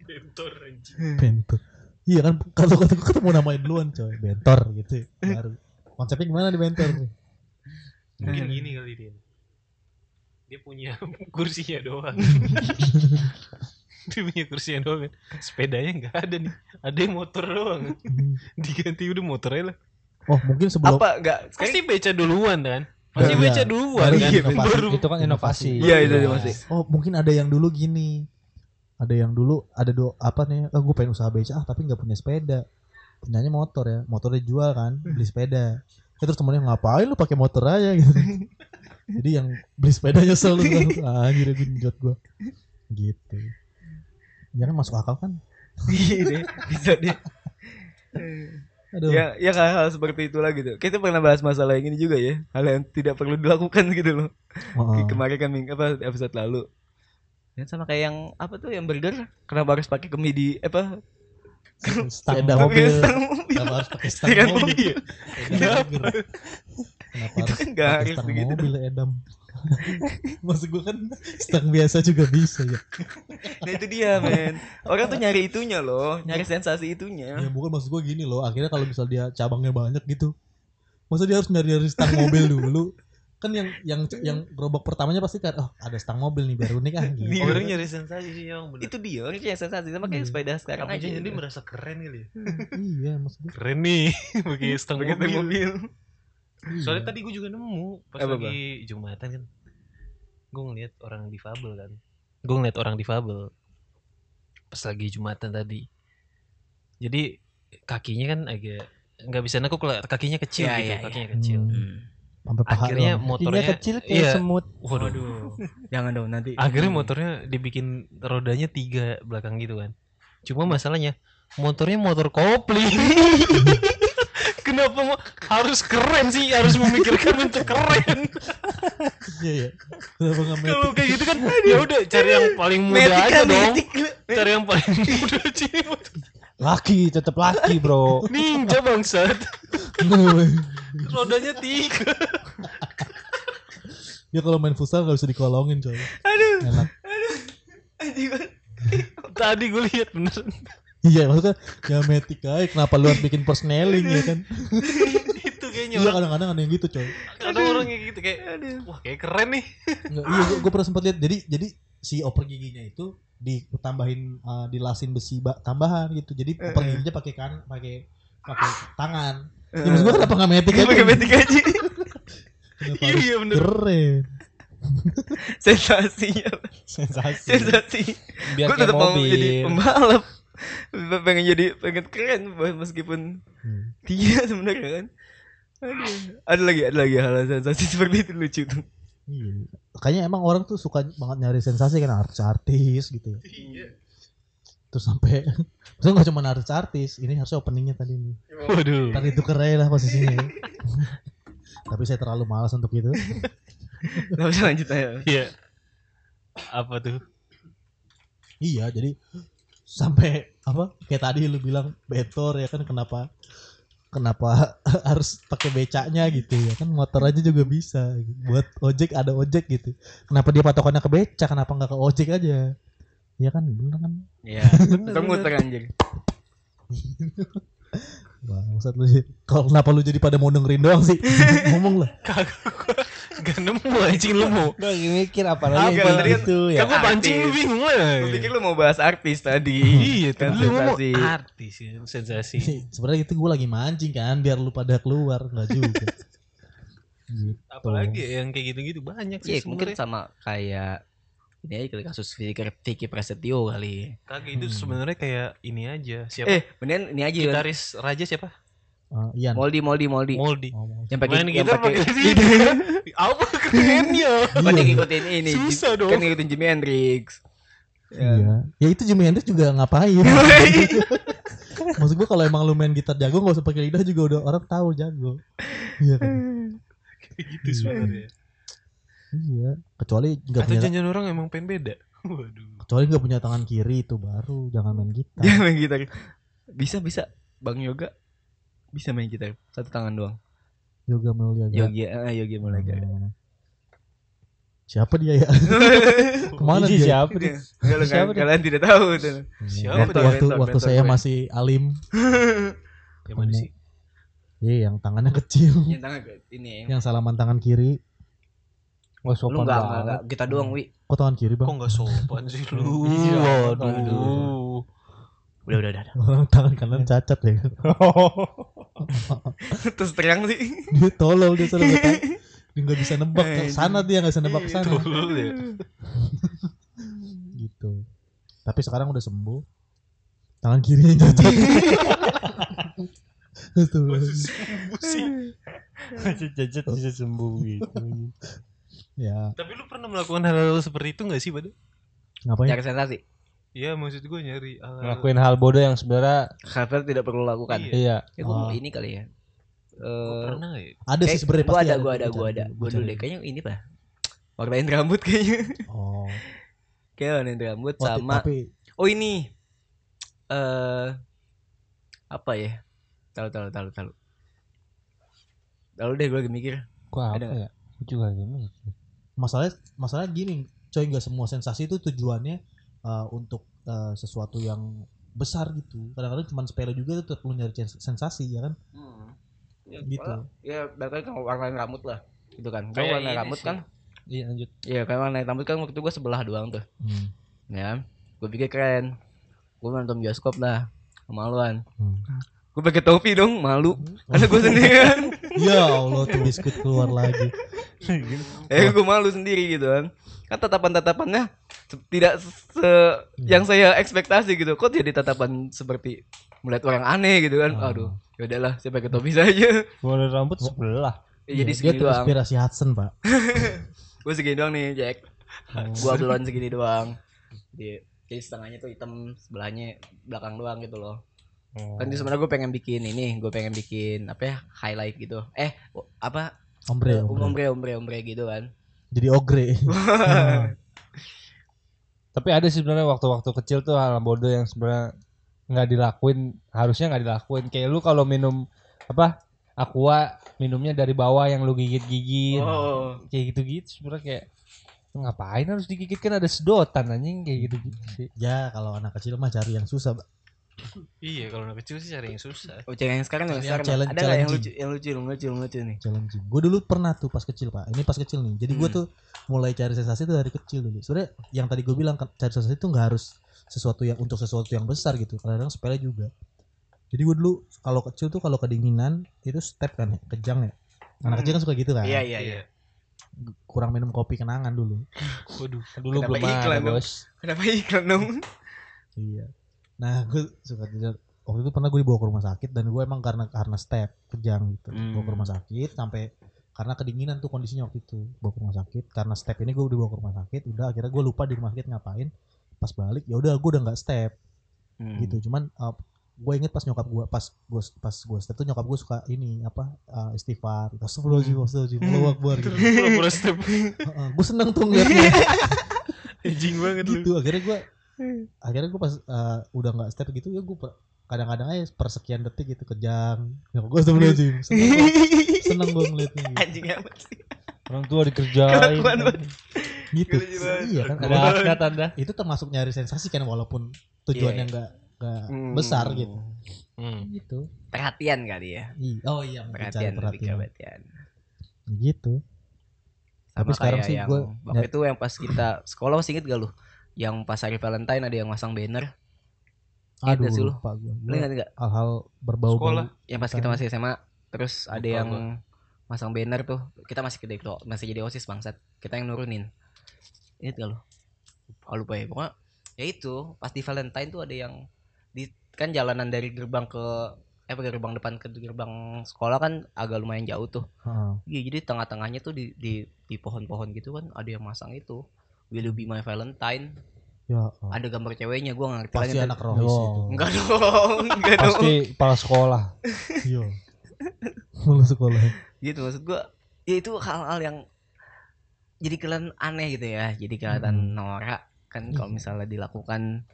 Speaker 2: Bentor anjing.
Speaker 1: bentor. Iya kan kalau ketemu, ketemu namanya duluan coy, bentor gitu. Baru. Konsepnya gimana di bentor?
Speaker 2: Mungkin gini kali dia. Dia punya kursinya doang. dia punya kursinya doang. Sepedanya nggak ada nih. Ada yang motor doang. Diganti udah motornya lah.
Speaker 1: Oh mungkin sebelum
Speaker 3: Apa enggak?
Speaker 2: Pasti beca duluan kan? Pasti
Speaker 1: Iya.
Speaker 2: beca duluan
Speaker 1: Baru
Speaker 2: kan?
Speaker 1: inovasi.
Speaker 2: Baru
Speaker 4: itu kan inovasi.
Speaker 3: Iya, itu dia masih.
Speaker 1: Oh mungkin ada yang dulu gini Ada yang dulu Ada do apa nih oh, Gue pengen usaha beca ah, Tapi nggak punya sepeda Punyanya motor ya Motornya jual kan Beli sepeda ya, Terus temennya ngapain lu pakai motor aja gitu Jadi yang beli sepeda nyesel lu ah, Anjir gue njot gue Gitu Ya kan masuk akal kan
Speaker 3: Iya deh, bisa deh.
Speaker 1: Aduh
Speaker 3: Ya, ya hal-hal seperti itulah gitu. Kita pernah bahas masalah yang ini juga ya, hal yang tidak perlu dilakukan gitu loh.
Speaker 1: Oh,
Speaker 3: Kemarin kan apa episode lalu. Dan sama kayak yang apa tuh yang burger, kenapa harus pakai kemidi apa?
Speaker 1: Stang mobil
Speaker 3: stang mobil.
Speaker 1: Kenapa harus pakai stang mobil
Speaker 3: mobil.
Speaker 1: Kenapa? Kenapa
Speaker 3: Itu
Speaker 1: harus
Speaker 3: kan gak
Speaker 1: pakai
Speaker 3: harus
Speaker 1: stang
Speaker 3: begitu.
Speaker 1: mobil Edam Maksud gue kan stang biasa juga bisa ya
Speaker 3: Nah itu dia men. Orang tuh nyari itunya loh, nyari sensasi itunya.
Speaker 1: Ya bukan maksud gue gini loh Akhirnya kalau misal dia cabangnya banyak gitu Masa dia harus nyari dari stang mobil dulu Kan yang yang yang gerobak pertamanya pasti kan Oh ada stang mobil nih biar unik ah gitu
Speaker 3: Iya.
Speaker 2: Orang nyari sensasi sih yang bener.
Speaker 3: Itu dia, orang nyari sensasi sama kayak
Speaker 1: Iya.
Speaker 3: sepeda sekarang aja.
Speaker 2: jadi merasa keren kali ya?
Speaker 1: Iya maksud gue
Speaker 2: Keren nih pakai stang mobil.
Speaker 3: mobil.
Speaker 2: Soalnya tadi gue juga nemu pas
Speaker 3: Apa,
Speaker 2: lagi Jumatan kan. Gue ngeliat orang difabel kan. Gue ngeliat orang difabel. Pas lagi Jumatan tadi. Jadi kakinya kan agak nggak bisa nekuk lah kakinya kecil
Speaker 3: Iya,
Speaker 2: gitu
Speaker 3: iya,
Speaker 2: kakinya
Speaker 1: Hmm.
Speaker 2: kecil
Speaker 1: Sampai paha
Speaker 2: akhirnya
Speaker 1: doang.
Speaker 2: motornya
Speaker 4: Kakinya kecil kayak
Speaker 2: iya,
Speaker 4: semut.
Speaker 2: waduh
Speaker 3: Jangan dong nanti.
Speaker 2: akhirnya motornya dibikin rodanya tiga belakang gitu kan cuma masalahnya motornya motor kopling kenapa mau harus keren sih harus memikirkan untuk keren.
Speaker 1: Iya ya Kenapa nggak
Speaker 2: kalau kayak gitu kan ya udah cari yang paling muda
Speaker 3: Metik
Speaker 2: aja
Speaker 3: kan,
Speaker 2: dong. cari yang paling muda aja
Speaker 4: Laki, tetap laki, Bro.
Speaker 2: ninja bangsat. Rodanya tiga.
Speaker 1: Ya kalau main futsal gak bisa dikolongin coy.
Speaker 3: Aduh,
Speaker 1: Enak.
Speaker 3: Anjing.
Speaker 2: tadi gue lihat bener
Speaker 1: Iya maksudnya ya metik aja Kenapa lu harus bikin persneling ya kan
Speaker 2: itu kayaknya
Speaker 1: Iya kadang-kadang ada yang gitu coy
Speaker 2: ada orang kayak gitu kayak wah kayak keren nih
Speaker 1: Nggak, iya gue pernah sempat lihat jadi jadi si oper giginya itu ditambahin uh, dilasin besi ba- tambahan gitu jadi oper
Speaker 3: Eh, eh.
Speaker 1: giginya pakai kan pakai pakai tangan ya, maksud gue kenapa nggak metik aja
Speaker 3: Pakai metik aja.
Speaker 1: kenapa
Speaker 2: Iya,
Speaker 1: harus
Speaker 2: iya, bener.
Speaker 1: keren
Speaker 3: Sensasinya.
Speaker 4: Sensasi.
Speaker 3: Sensasi.
Speaker 4: Biar
Speaker 3: Gue tetap mau jadi pembalap. Pengen jadi pengen keren meskipun
Speaker 1: Hmm.
Speaker 3: tidak sebenarnya kan. Aduh. Ada lagi ada lagi hal sensasi seperti itu lucu tuh.
Speaker 1: Iya. Kayaknya emang orang tuh suka banget nyari sensasi kan artis-artis gitu ya.
Speaker 2: iya
Speaker 1: Terus sampai Maksudnya gak cuma artis-artis, ini harusnya openingnya tadi nih.
Speaker 2: waduh
Speaker 1: Ntar itu keren lah posisinya. ya. Tapi saya terlalu malas untuk itu.
Speaker 3: Gak usah lanjut aja.
Speaker 2: iya apa tuh
Speaker 1: Iya, jadi sampai apa? Kayak tadi lu bilang betor ya kan kenapa kenapa harus pakai becaknya gitu ya kan motor aja juga bisa buat ojek ada ojek gitu kenapa dia patokannya ke becak kenapa nggak ke ojek aja ya kan bener kan
Speaker 3: Iya. Kita muter anjir.
Speaker 1: Bangsat lu sih. Kalau kenapa lu jadi pada mau dengerin doang sih? Ngomong lah.
Speaker 2: kagak gua gak nemu anjing lu mau
Speaker 4: Gue lagi mikir
Speaker 3: Apa, tadi
Speaker 4: kayak
Speaker 3: kan-
Speaker 4: gitu ya.
Speaker 2: Kamu pancing lu
Speaker 3: artis.
Speaker 2: bingung lah
Speaker 3: Gue pikir lu mau bahas artis tadi.
Speaker 2: Iya,
Speaker 3: Kan
Speaker 2: tadi lu ngomong
Speaker 3: sensasi.
Speaker 2: artis ya, sensasi.
Speaker 1: Sebenarnya itu gue lagi mancing kan biar lu pada keluar nggak juga. gitu.
Speaker 2: Apalagi ya, yang kayak gitu-gitu banyak sih
Speaker 3: Iya, mungkin sama kayak ini aja kali kasus Vicky, Vicky Prasetyo kali.
Speaker 2: Kagak itu
Speaker 1: Hmm.
Speaker 2: sebenarnya kayak ini aja. Siapa?
Speaker 3: Eh, mendingan ini aja kan.
Speaker 2: Gitaris Raja siapa?
Speaker 1: Ah, Ian.
Speaker 3: Moldi, Moldi, Moldi.
Speaker 2: Moldi.
Speaker 1: Oh.
Speaker 3: Yang pakai yang
Speaker 2: gitar
Speaker 3: pakai
Speaker 2: Apa kerennya?
Speaker 3: Dia ngikutin ini.
Speaker 2: Susah dong.
Speaker 3: Kan ngikutin Jimi Hendrix.
Speaker 1: Iya. Ya itu Jimi Hendrix juga ngapain? Maksud gue kalau emang lu main gitar jago gak usah pakai lidah juga udah orang tahu jago. Iya kan?
Speaker 2: Kayak gitu sebenarnya.
Speaker 1: Iya. Kecuali nggak punya
Speaker 2: jangan orang emang pengen beda. Waduh.
Speaker 1: kecuali nggak punya tangan kiri itu baru jangan main gitar.
Speaker 3: Dia main gitar. Bisa, bisa. Bang Yoga bisa main gitar. Satu tangan doang.
Speaker 1: Yoga Mulia.
Speaker 3: Yogi, ah, Yogi.
Speaker 1: Hmm. Siapa dia ya? Ke mana
Speaker 4: Ini
Speaker 1: dia?
Speaker 4: siapa?
Speaker 3: Enggak lu
Speaker 4: Siapa dia?
Speaker 3: kalian tidak tahu tuh.
Speaker 2: Siapa
Speaker 1: waktu
Speaker 3: tuh?
Speaker 1: waktu, waktu saya masih alim,
Speaker 2: Yang mana sih?
Speaker 1: iya yang tangannya kecil,
Speaker 3: Yang tangan ini
Speaker 1: yang salaman tangan kiri,
Speaker 3: Lu
Speaker 4: sopan
Speaker 3: enggak,
Speaker 4: banget.
Speaker 3: enggak, kita doang, Wi.
Speaker 1: Kok tangan kiri bang?
Speaker 2: Kok nggak sopan sih lu?
Speaker 4: Iya,
Speaker 2: Waduh.
Speaker 3: Udah, udah, udah. udah.
Speaker 1: Orang tangan kanan cacat ya kan?
Speaker 3: Terus teriang sih.
Speaker 1: Dia tolol dia selalu. Dia nggak bisa nebak ke sana dia nggak bisa nebak ke sana.
Speaker 2: Tolol ya.
Speaker 1: gitu. Tapi sekarang udah sembuh. Tangan kirinya cacat. Itu.
Speaker 4: Cacat bisa sembuh gitu.
Speaker 1: Ya,
Speaker 2: Tapi lu pernah melakukan hal-hal seperti itu gak sih, Bade?
Speaker 1: ngapain?
Speaker 3: Nyari sensasi.
Speaker 2: Iya, maksud gue nyari hal
Speaker 4: Ngelakuin hal bodoh yang sebenarnya
Speaker 3: Harvard tidak perlu lakukan.
Speaker 2: Iya.
Speaker 4: iya.
Speaker 3: Ya, gua
Speaker 1: Oh.
Speaker 3: ini kali ya. Eh,
Speaker 2: pernah ya?
Speaker 1: Ada sih sebenarnya
Speaker 3: gua
Speaker 1: pasti
Speaker 3: ada, gua ada, gua ada. Gua dulu deh kayaknya ini pak. Warnain rambut kayaknya.
Speaker 1: Oh.
Speaker 3: Kayak warnain rambut
Speaker 1: Oh,
Speaker 3: sama
Speaker 1: tapi
Speaker 3: Oh ini eh apa ya? Tahu tahu tahu tahu. Tahu deh gue lagi mikir.
Speaker 4: Gua
Speaker 3: Ada
Speaker 4: apa ya? Gua juga gini.
Speaker 1: masalahnya masalah gini, coy nggak semua sensasi itu tujuannya uh, untuk uh, sesuatu yang besar gitu. Kadang-kadang cuma sepele juga itu tetap lu nyari sens- sensasi ya kan?
Speaker 3: Ya,
Speaker 1: Gitu.
Speaker 3: Ya, berarti kan warnain rambut lah. Gitu kan.
Speaker 2: Kayak
Speaker 3: warnain
Speaker 2: ini
Speaker 3: rambut
Speaker 2: sih.
Speaker 3: kan.
Speaker 4: Iya lanjut.
Speaker 3: Iya, kayak warnain rambut kan waktu itu gue sebelah doang tuh.
Speaker 1: Hmm.
Speaker 3: Ya. Gue pikir keren. Gue nonton bioskop lah. Kemaluan.
Speaker 1: Hmm.
Speaker 3: Gue pakai topi dong, malu. Karena gue sendirian.
Speaker 1: Ya Allah tuh biskuit keluar lagi.
Speaker 3: eh gue malu sendiri gitu kan kan tatapan-tatapannya se- tidak se yang saya ekspektasi gitu kok jadi tatapan seperti melihat orang aneh gitu kan
Speaker 1: Oh.
Speaker 3: aduh ya udahlah saya pakai topi saja
Speaker 4: Warna rambut sebelah.
Speaker 3: Ya, jadi
Speaker 1: Iya, dia
Speaker 3: segini doang
Speaker 1: terinspirasi Hudson pak.
Speaker 3: gue segini doang nih Jack
Speaker 1: Oh.
Speaker 3: gua belon segini doang di jadi setengahnya tuh hitam sebelahnya belakang doang gitu loh
Speaker 4: Oh.
Speaker 3: kan di sebenarnya gue pengen bikin ini gue pengen bikin apa ya highlight gitu eh apa
Speaker 1: Ombre,
Speaker 3: Eh,
Speaker 1: ombre.
Speaker 3: ombre ombre ombre gitu kan
Speaker 1: Jadi ogre.
Speaker 4: Tapi ada sih sebenarnya waktu-waktu kecil tuh hal bodoh yang sebenarnya nggak dilakuin, harusnya nggak dilakuin. Kayak lu kalau minum apa? Aqua minumnya dari bawah yang lu gigit-gigit.
Speaker 3: oh
Speaker 4: Kayak gitu-gitu sebenarnya kayak ngapain harus digigit kan ada sedotan anjing kayak gitu-gitu sih.
Speaker 1: ya kalau anak kecil mah cari yang susah.
Speaker 2: Iya, kalau anak kecil sih cari yang susah.
Speaker 3: Oh, yang sekarang yang
Speaker 1: Yang
Speaker 3: sekarang
Speaker 1: challenge-
Speaker 3: ada nggak yang lucu, yang lucu, yang lucu, yang lucu nih.
Speaker 1: challenging. Gue dulu pernah tuh pas kecil pak. Ini pas kecil nih. Jadi gue
Speaker 3: Hmm.
Speaker 1: tuh mulai cari sensasi tuh dari kecil dulu. Sebenarnya yang tadi gue bilang cari sensasi itu nggak harus sesuatu yang untuk sesuatu yang besar gitu. Kadang-kadang sepele juga. Jadi gue dulu kalau kecil tuh kalau kedinginan itu step kan ya, kejang ya. Anak
Speaker 3: Hmm.
Speaker 1: kecil kan suka gitu kan.
Speaker 3: Iya, iya, iya.
Speaker 1: Kurang minum kopi kenangan dulu.
Speaker 2: Waduh.
Speaker 4: Dulu
Speaker 3: Kenapa
Speaker 4: belum
Speaker 3: iklan
Speaker 4: ada
Speaker 3: dong?
Speaker 4: bos.
Speaker 3: Kenapa iklan dong?
Speaker 1: Iya. Nah gue suka tidur. Waktu itu pernah gue dibawa ke rumah sakit dan gue emang karena karena step kejang gitu. Bawa ke
Speaker 3: Hmm.
Speaker 1: rumah sakit sampai karena kedinginan tuh kondisinya waktu itu bawa ke rumah sakit karena step ini gue udah bawa ke rumah sakit udah akhirnya gue lupa di rumah sakit ngapain pas balik ya udah gue udah nggak step
Speaker 3: Hmm.
Speaker 1: gitu cuman uh, gue inget pas nyokap gue pas gue pas gue step tuh nyokap gue suka ini apa uh, istighfar astagfirullahaladzim astagfirullahaladzim Allahu akbar gitu
Speaker 2: Pura-pura step.
Speaker 1: gue seneng tuh ngeliatnya
Speaker 2: Anjing banget lu.
Speaker 1: gitu akhirnya gue akhirnya gue pas uh, udah nggak step gitu ya gue kadang-kadang aja persekian detik gitu kejang nyokap gue seneng gua- seneng gue ngeliatnya gitu,
Speaker 3: Anjing amat sih.
Speaker 4: Orang tua dikerjain.
Speaker 3: Kelakuan banget.
Speaker 1: gitu. Iya kan
Speaker 4: Ada hasrat anda.
Speaker 1: itu termasuk nyari sensasi kan walaupun tujuannya nggak nggak
Speaker 3: Hmm.
Speaker 1: besar gitu
Speaker 2: Hmm.
Speaker 1: gitu
Speaker 3: Perhatian kali ya.
Speaker 1: Iya. oh iya
Speaker 3: Perhatian,
Speaker 1: perhatian
Speaker 3: perhatian.
Speaker 1: gitu
Speaker 3: Sama
Speaker 1: Tapi sekarang sih gua-
Speaker 3: waktu itu yang pas kita sekolah masih inget gak lu? Yang pas hari Valentine ada yang masang banner.
Speaker 1: Aduh
Speaker 3: sih lu?
Speaker 1: lupa gue
Speaker 3: Lu ingat gak?
Speaker 1: hal-hal berbau
Speaker 2: Sekolah.
Speaker 3: Yang pas kita masih SMA terus ada
Speaker 2: Lupa
Speaker 3: yang
Speaker 2: gua.
Speaker 3: masang banner tuh. Kita masih gede tuh, masih jadi OSIS bangsat. Kita yang nurunin. Ingat gak lu? Oh lupa ya. Pokoknya ya itu pas di Valentine tuh ada yang di kan jalanan dari gerbang ke eh gerbang depan ke gerbang sekolah kan agak lumayan jauh tuh. Iya, jadi tengah-tengahnya tuh di di di pohon-pohon gitu kan ada yang masang itu. Will you be my Valentine?
Speaker 1: ya oh.
Speaker 3: Ada gambar ceweknya, gua nggak ngerti
Speaker 1: pasti
Speaker 3: lagi.
Speaker 1: anak rohis
Speaker 4: Oh.
Speaker 1: itu
Speaker 3: Enggak dong, enggak dong.
Speaker 4: Pasti kepala sekolah.
Speaker 1: iya lu sekolah
Speaker 3: Gitu maksud gua. Ya itu hal-hal yang jadi kelihatan aneh gitu ya. Jadi kelihatan norak kan kalau
Speaker 1: Iya.
Speaker 3: misalnya dilakukan.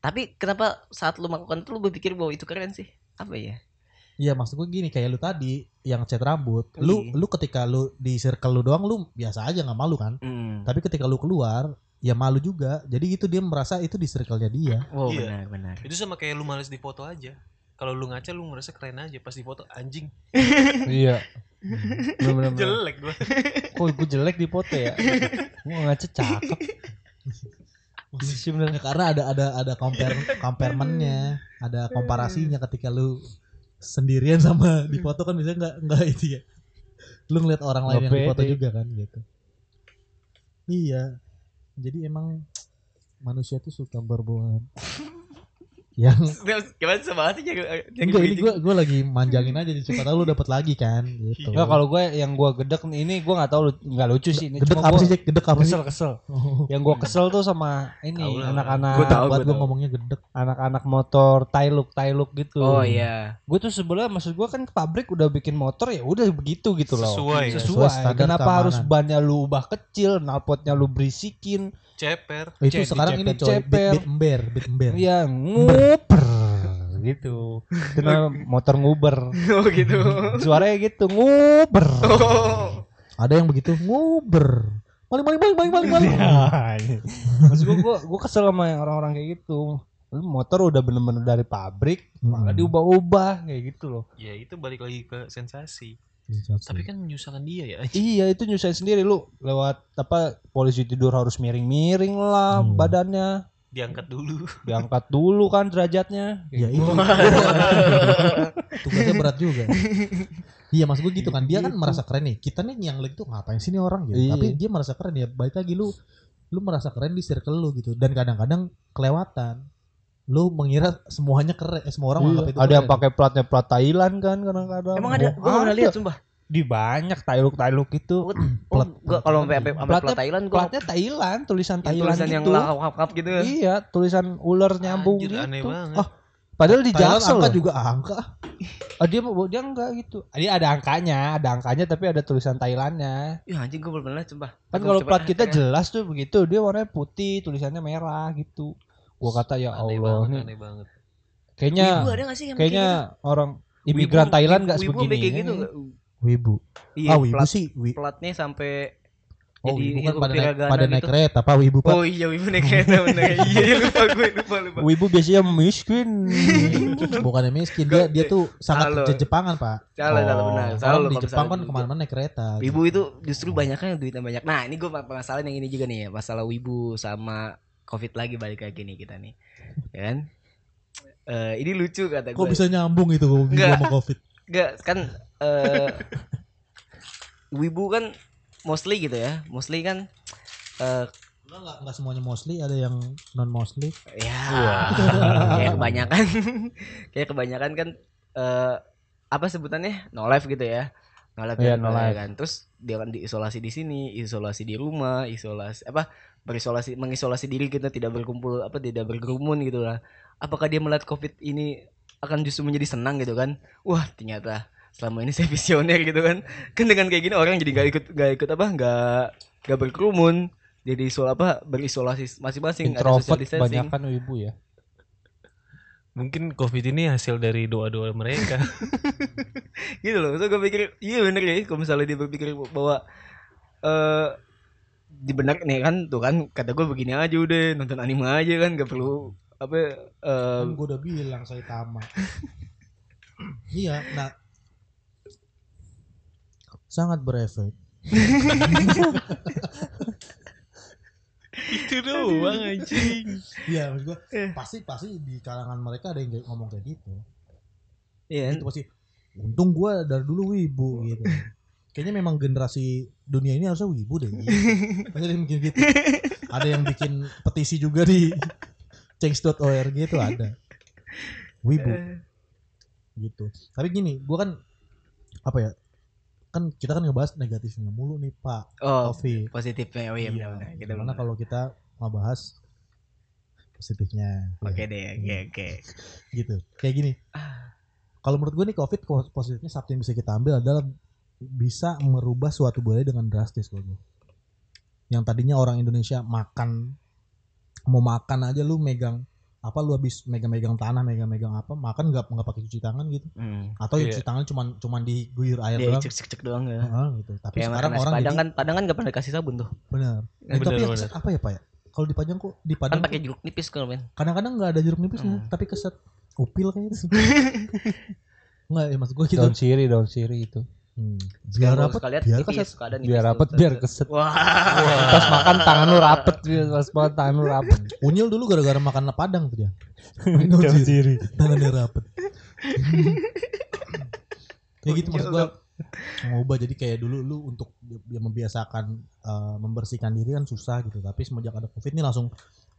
Speaker 3: Tapi kenapa saat lu melakukan itu lu berpikir bahwa itu keren sih? Apa ya?
Speaker 1: Iya maksud gue gini kayak lu tadi yang cat rambut,
Speaker 3: Iya.
Speaker 1: lu lu ketika lu di circle lu doang lu biasa aja nggak malu kan?
Speaker 3: Hmm.
Speaker 1: Tapi ketika lu keluar ya malu juga. Jadi itu dia merasa itu di circle-nya dia.
Speaker 3: Oh,
Speaker 2: Iya.
Speaker 3: benar benar.
Speaker 2: Itu sama kayak lu males dipoto aja. kalau lu ngaca lu merasa keren aja pas di foto anjing
Speaker 4: iya bener-bener
Speaker 2: jelek gua
Speaker 4: kok gue jelek di foto ya gue ngaca cakep bener
Speaker 1: karena ada ada ada compare comparementnya, ada komparasinya ketika lu sendirian sama di foto kan bisa nggak nggak itu ya. Lu ngeliat orang lain yang di foto
Speaker 4: pede.
Speaker 1: juga kan gitu. Iya. Jadi emang manusia tuh suka berbuat yang
Speaker 3: Gimana semangat sih jaga
Speaker 1: enggak ini gua gua lagi manjangin aja siapa tahu lu dapat lagi kan gitu.
Speaker 4: Nggak, kalau gue yang gue gedek ini gue nggak tahu lu- nggak lucu sih ini
Speaker 1: gedek
Speaker 4: cuma
Speaker 1: apa sih? Gedek apa
Speaker 4: kesel kesel
Speaker 1: Oh.
Speaker 4: yang gue kesel tuh sama ini anak-anak
Speaker 3: Gua tahu.
Speaker 1: Buat
Speaker 3: tahu.
Speaker 1: ngomongnya gedek.
Speaker 4: anak-anak motor tailuk tailuk gitu
Speaker 3: Oh iya.
Speaker 4: gue tuh sebelah maksud gue kan pabrik udah bikin motor ya udah begitu gitu loh
Speaker 2: Sesuai, ya.
Speaker 4: sesuai,
Speaker 1: Sesuai
Speaker 4: kenapa
Speaker 1: keamanan.
Speaker 4: harus bannya lu ubah kecil knalpotnya lu berisikin
Speaker 2: ceper
Speaker 1: Itu
Speaker 4: Cep-
Speaker 1: sekarang ini coy,
Speaker 4: dicepet-cepet.
Speaker 1: bit, bit ember, bit ember.
Speaker 4: Iya nguper gitu kena motor nguber
Speaker 3: Oh gitu.
Speaker 4: suaranya gitu nguber
Speaker 3: Oh.
Speaker 1: Ada yang begitu nguber. Maling maling maling maling maling maling.
Speaker 4: maksud gue gue gue kesel sama yang orang-orang kayak gitu motor udah bener-bener dari pabrik malah
Speaker 1: Hmm.
Speaker 4: diubah-ubah kayak gitu loh
Speaker 2: ya itu balik lagi ke sensasi tapi kan menyusahkan dia ya.
Speaker 4: Iya itu nyusahin sendiri. Lu lewat apa polisi tidur harus miring-miring lah
Speaker 1: Hmm.
Speaker 4: badannya.
Speaker 2: Diangkat dulu.
Speaker 4: Diangkat dulu kan derajatnya.
Speaker 1: Ya itu. tugasnya berat juga. Iya maksud gue gitu kan. Dia kan
Speaker 4: Gitu.
Speaker 1: merasa keren nih. Kita nih yang lagi tuh ngapain sih nih orang gitu?
Speaker 4: Iya.
Speaker 1: tapi dia merasa keren ya. Baik lagi lu lu merasa keren di circle lu gitu. Dan kadang-kadang kelewatan lu mengira semuanya keren eh, semua orang
Speaker 4: Iya.
Speaker 1: menganggap itu
Speaker 4: ada yang pakai platnya plat Thailand kan kadang-kadang
Speaker 3: Emang ada? Gua pernah
Speaker 4: Ada.
Speaker 3: lihat sumpah.
Speaker 4: di banyak tailuk tailuk itu
Speaker 3: Oh,
Speaker 1: Plat-
Speaker 3: gua kalau sampai plat Thailand gua
Speaker 4: platnya Thailand tulisan Thailand
Speaker 3: tulisan yang
Speaker 4: gitu
Speaker 3: lap gitu.
Speaker 4: iya tulisan ular nyambung
Speaker 2: Anjir,
Speaker 4: gitu
Speaker 2: aneh banget
Speaker 4: Ah, padahal di
Speaker 1: Thailand
Speaker 4: Jaksel
Speaker 1: angka juga angka
Speaker 4: Ah, dia mau dia enggak gitu Ah, dia ada angkanya ada angkanya tapi ada tulisan Thailandnya
Speaker 3: Ya anjing gua belum pernah sumpah.
Speaker 4: kan
Speaker 3: Gua
Speaker 4: kalau
Speaker 3: coba-
Speaker 4: plat kita jelas tuh begitu dia warnanya putih tulisannya merah gitu gua kata ya
Speaker 2: aneh
Speaker 4: Allah
Speaker 2: banget
Speaker 4: nih
Speaker 2: aneh banget
Speaker 4: kayaknya
Speaker 3: Wibu ada gak sih yang
Speaker 4: kayaknya orang imigran
Speaker 3: Wibu-
Speaker 4: Thailand nggak
Speaker 3: Wibu
Speaker 4: sebegini
Speaker 3: kayak gitu
Speaker 4: ini.
Speaker 3: nggak?
Speaker 1: wibu
Speaker 3: Iya,
Speaker 1: ah wibu
Speaker 3: plat,
Speaker 1: sih wi
Speaker 3: platnya sampai
Speaker 1: oh
Speaker 3: jadi
Speaker 1: wibu kan pada naik, pada naik
Speaker 3: gitu.
Speaker 1: kereta apa wibu pak
Speaker 3: Oh iya, Wibu naik kereta. Iya, iya, lupa gue, lupa, lupa.
Speaker 4: Wibu biasanya miskin
Speaker 1: bukannya miskin dia dia tuh sangat
Speaker 3: Salah.
Speaker 1: Je- Jepangan pak
Speaker 3: Salah, salah
Speaker 4: Oh.
Speaker 3: benar. Salah
Speaker 1: Kalau
Speaker 3: lu
Speaker 1: di Jepang kan
Speaker 3: misalnya
Speaker 1: ke mana-mana naik kereta
Speaker 3: Wibu
Speaker 1: gitu.
Speaker 3: itu justru banyaknya duitnya banyak. Nah, ini gue masalah yang ini juga nih ya, masalah Wibu sama Covid lagi balik lagi nih kita nih. Ya kan? Eh, ini lucu kata gue.
Speaker 1: kok bisa nyambung itu
Speaker 3: Nggak.
Speaker 1: sama covid
Speaker 3: Enggak, kan eh Wibu kan mostly gitu ya. Mostly kan eh
Speaker 1: Enggak, enggak, semuanya mostly, ada yang non mostly.
Speaker 3: ya kayak kebanyakan kayak kebanyakan kan eh apa sebutannya? No life gitu ya. No life,
Speaker 4: Iya,
Speaker 3: kan,
Speaker 4: no life.
Speaker 3: kan. Terus dia kan diisolasi di sini, isolasi di rumah, isolasi apa? Berisolasi mengisolasi diri kita tidak berkumpul apa tidak berkerumun gitu lah. Apakah dia melihat Covid ini akan justru menjadi senang gitu kan? Wah, ternyata selama ini saya visioner gitu kan. Kan dengan kayak gini orang jadi nggak ikut nggak ikut apa? nggak nggak berkerumun. Jadi isul apa berisolasi masing-masing
Speaker 4: introvert
Speaker 3: distancing.
Speaker 4: kebanyakan wibu ya
Speaker 2: mungkin covid ini hasil dari doa-doa mereka
Speaker 3: gitu loh so gue pikir iya bener ya kalau misalnya dia berpikir bahwa eh di benar nih kan tuh kan kata gue begini aja udah nonton anime aja kan gak perlu apa eh
Speaker 1: Kan gue udah bilang saya tamat. iya, nah sangat berefek.
Speaker 2: itu doang anjing
Speaker 1: Iya, maksud gue
Speaker 3: Eh.
Speaker 1: pasti pasti di kalangan mereka ada yang ngomong kayak gitu.
Speaker 3: iya
Speaker 1: Itu pasti. Untung gue dari dulu wibu gitu. Kayaknya memang generasi dunia ini harusnya wibu deh. Gitu. Ada yang bikin gitu. Ada yang bikin petisi juga di change.org itu ada. Wibu. gitu. Tapi gini gua kan apa ya kan kita kan ngebahas negatifnya mulu nih pak
Speaker 3: oh
Speaker 1: Covid
Speaker 3: positifnya. Oh iya benar-benar. Gitu
Speaker 1: gimana kalau kita ngebahas positifnya?
Speaker 3: Oke
Speaker 1: ya,
Speaker 3: deh oke oke.
Speaker 1: Gitu. Kayak gini. Kalau menurut gue nih covid positifnya satu yang bisa kita ambil adalah bisa merubah suatu budaya dengan drastis kalau gue yang tadinya orang Indonesia makan mau makan aja lu megang apa lu habis megang-megang tanah megang-megang apa makan nggak nggak pakai cuci tangan gitu
Speaker 3: hmm.
Speaker 1: atau ya
Speaker 2: Iya.
Speaker 1: cuci tangan cuman cuman diguyur air
Speaker 3: dia
Speaker 1: doang
Speaker 3: cek cek cek doang ya
Speaker 1: gitu tapi
Speaker 3: kayak
Speaker 1: sekarang orang
Speaker 3: padang
Speaker 1: jadi
Speaker 3: kan padang kan gak pernah dikasih sabun tuh
Speaker 1: benar
Speaker 2: Bener,
Speaker 1: tapi yang
Speaker 2: bener.
Speaker 1: apa ya pak ya kalau di Padang kok di
Speaker 3: Kan
Speaker 1: Padang
Speaker 3: pakai jeruk nipis kalau men.
Speaker 1: kadang-kadang nggak ada jeruk nipisnya
Speaker 3: Hmm.
Speaker 1: tapi keset upil kayaknya nggak ya maksud gue gitu
Speaker 4: Daun siri, daun siri itu.
Speaker 1: Hmm. biar rapet
Speaker 3: sekalian
Speaker 1: biar keset
Speaker 3: suka ada nipis
Speaker 4: Biar rapet, biar
Speaker 3: set.
Speaker 4: keset.
Speaker 3: Wah.
Speaker 4: Pas makan tangan lu rapet, pas makan tangan lu rapet.
Speaker 1: unyil dulu gara-gara makan padang tuh dia daun siri tangannya rapet ya gitu maksud gue ngubah jadi kayak dulu lu untuk dia membiasakan eh, membersihkan diri kan susah gitu tapi semenjak ada covid ini langsung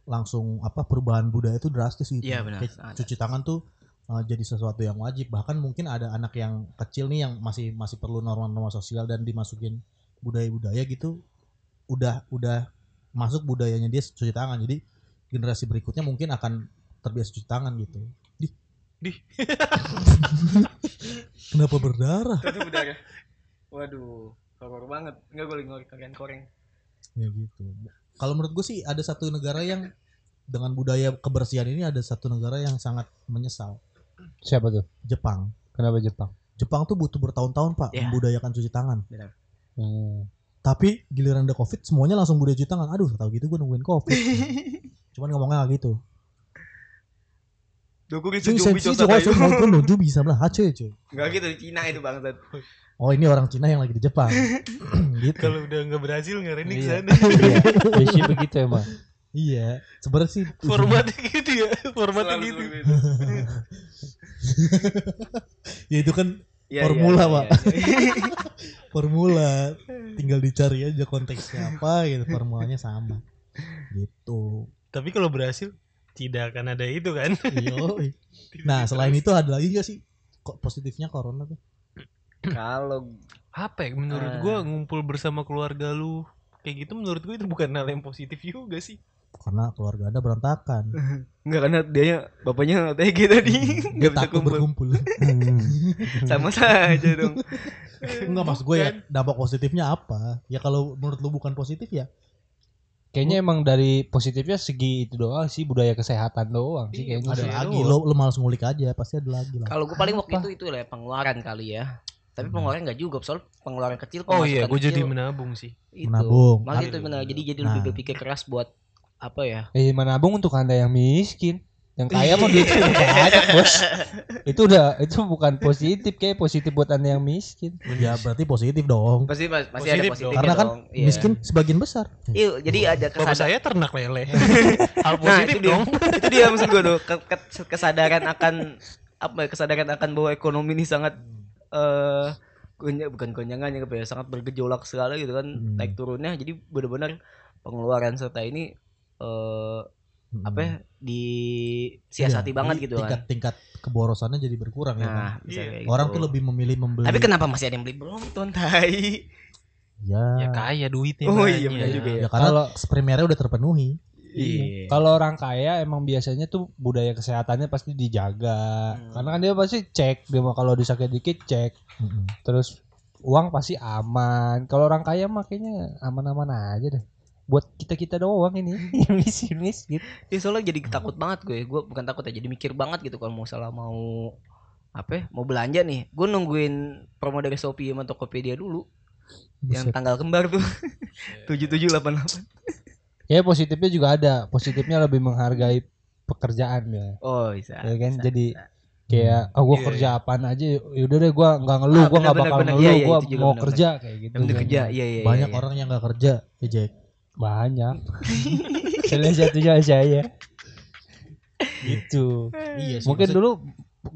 Speaker 1: langsung apa perubahan budaya itu drastis gitu
Speaker 3: Iya, benar.
Speaker 1: Kayak cuci tangan tuh eh, jadi sesuatu yang wajib bahkan mungkin ada anak yang kecil nih yang masih masih perlu norma-norma sosial dan dimasukin budaya-budaya gitu udah udah masuk budayanya dia cuci tangan jadi generasi berikutnya mungkin akan terbiasa cuci tangan gitu di
Speaker 2: Di.
Speaker 1: kenapa berdarah
Speaker 3: Itu. Waduh, horor banget. Enggak gue lagi kalian koreng.
Speaker 1: ya gitu kalau menurut gue sih ada satu negara yang dengan budaya kebersihan ini ada satu negara yang sangat menyesal
Speaker 4: Siapa tuh?
Speaker 1: Jepang
Speaker 4: Kenapa Jepang?
Speaker 1: Jepang tuh butuh bertahun-tahun pak
Speaker 3: Iya.
Speaker 1: membudayakan cuci tangan
Speaker 4: Hmm.
Speaker 1: tapi giliran ada covid semuanya langsung budaya cuci tangan aduh tahu gitu gue nungguin covid cuman ngomongnya nggak gitu
Speaker 3: Dukungin
Speaker 1: cuy saya sih coba mau gue nuju bisa lah hace cuy
Speaker 3: Enggak gitu di Cina itu bangsat.
Speaker 1: oh ini orang Cina yang lagi di Jepang gitu
Speaker 2: Kalau udah nggak berhasil ngarahin ke
Speaker 4: Iya.
Speaker 2: sana.
Speaker 4: Iya, biasanya begitu emang.
Speaker 1: Iya sebenarnya sih
Speaker 2: Formatnya gitu ya. Formatnya gitu.
Speaker 1: ya itu kan
Speaker 3: Iya,
Speaker 1: Formula, Pak. formula tinggal dicari aja konteksnya apa gitu formulanya sama gitu
Speaker 2: Tapi kalau berhasil tidak akan ada itu kan.
Speaker 1: Nah selain itu ada lagi gak sih kok positifnya corona tuh
Speaker 3: Kalau
Speaker 2: Apa ya menurut
Speaker 3: Ah.
Speaker 2: gua ngumpul bersama keluarga lu kayak gitu menurut gua itu bukan hal yang positif juga sih.
Speaker 1: Karena keluarga anda berantakan
Speaker 3: enggak karena dia enggak TG tadi
Speaker 1: dia
Speaker 3: enggak bisa
Speaker 1: takut
Speaker 3: kumpul.
Speaker 1: berkumpul
Speaker 3: Sama saja dong.
Speaker 1: Enggak maksud gue ya dampak positifnya apa ya kalau menurut lu bukan positif ya
Speaker 4: Kayaknya emang dari positifnya segi itu doang sih budaya kesehatan doang sih
Speaker 2: Iya,
Speaker 4: kayaknya.
Speaker 1: ada lagi lo lo malas ngulik aja pasti ada lagi lah
Speaker 3: Kalau gue paling waktu itu itu lah ya, pengeluaran kali ya. Tapi pengeluaran enggak juga, soal pengeluaran kecil
Speaker 2: Oh iya, gue jadi menabung sih.
Speaker 3: itu.
Speaker 1: Menabung.
Speaker 3: Makanya itu benar. Jadi jadi lebih
Speaker 1: Nah.
Speaker 3: berpikir keras buat apa ya?
Speaker 4: Eh menabung untuk anda yang miskin. Yang kaya mah duitnya udah banyak bos. Itu udah itu bukan positif kayak positif buat anda yang miskin.
Speaker 1: ya berarti positif dong
Speaker 3: Pasti masih ada
Speaker 2: Positif
Speaker 1: karena kan
Speaker 3: dong. Iya.
Speaker 1: miskin sebagian besar
Speaker 3: Iya, jadi ada
Speaker 2: Bapak
Speaker 3: kesadaran.
Speaker 2: saya ternak lele. hal
Speaker 3: Nah,
Speaker 2: positif
Speaker 3: itu dia.
Speaker 2: dong.
Speaker 3: itu dia maksud gue tuh ke- ke- kesadaran akan apa ya kesadaran akan bahwa ekonomi ini sangat eh gonya- bukan gonjangannya apa ya sangat bergejolak sekali gitu kan
Speaker 1: Hmm.
Speaker 3: naik turunnya jadi benar-benar pengeluaran serta ini eh apa ya disiasati
Speaker 1: Iya,
Speaker 3: banget gitu
Speaker 1: tingkat
Speaker 3: kan
Speaker 1: tingkat keborosannya jadi berkurang ya kan
Speaker 3: nah bisa
Speaker 2: Iya.
Speaker 3: kayak
Speaker 1: orang
Speaker 3: gitu.
Speaker 1: tuh lebih memilih membeli
Speaker 3: tapi kenapa masih ada yang beli Brompton tai
Speaker 1: ya
Speaker 2: Ya kaya duitnya
Speaker 3: Oh
Speaker 2: banyak.
Speaker 3: iya, benar juga
Speaker 1: ya karena
Speaker 4: Kalau-
Speaker 1: primernya udah terpenuhi
Speaker 3: iya
Speaker 4: Kalau orang kaya emang biasanya tuh budaya kesehatannya pasti dijaga.
Speaker 3: Hmm.
Speaker 4: Karena kan dia pasti cek, dia mau kalau disakit dikit cek.
Speaker 1: Mm-mm.
Speaker 4: Terus uang pasti aman. Kalau orang kaya mah kayaknya aman-aman aja deh. Buat kita-kita doang ini yang miskin-miskin.
Speaker 3: Ya soalnya jadi takut banget gue. Gue bukan takut ya, jadi mikir banget gitu kalau mau salah mau apa ya, mau belanja nih. Gue nungguin promo dari Shopee sama Tokopedia dulu yang
Speaker 1: Buset.
Speaker 3: tanggal kembar tuh. 7788.
Speaker 4: Ya positifnya juga ada. Positifnya lebih menghargai pekerjaan ya.
Speaker 3: Oh, bisa.
Speaker 4: Ya kan,
Speaker 3: bisa,
Speaker 4: jadi
Speaker 3: bisa.
Speaker 4: Kayak ah gua
Speaker 2: Iya,
Speaker 4: kerja apaan aja yaudah deh gua nggak ngeluh,
Speaker 3: Ah,
Speaker 4: gua nggak bakal
Speaker 3: benar,
Speaker 4: ngeluh,
Speaker 3: iya, iya, juga
Speaker 4: mau
Speaker 3: benar,
Speaker 4: kerja kayak gitu.
Speaker 3: Yang penting
Speaker 4: kan.
Speaker 3: kerja, iya iya.
Speaker 1: banyak
Speaker 3: iya.
Speaker 1: orang yang nggak kerja ya Jack
Speaker 4: Banyak. Salah satunya saya. gitu.
Speaker 1: iya sih
Speaker 4: Mungkin
Speaker 1: maksud-
Speaker 4: dulu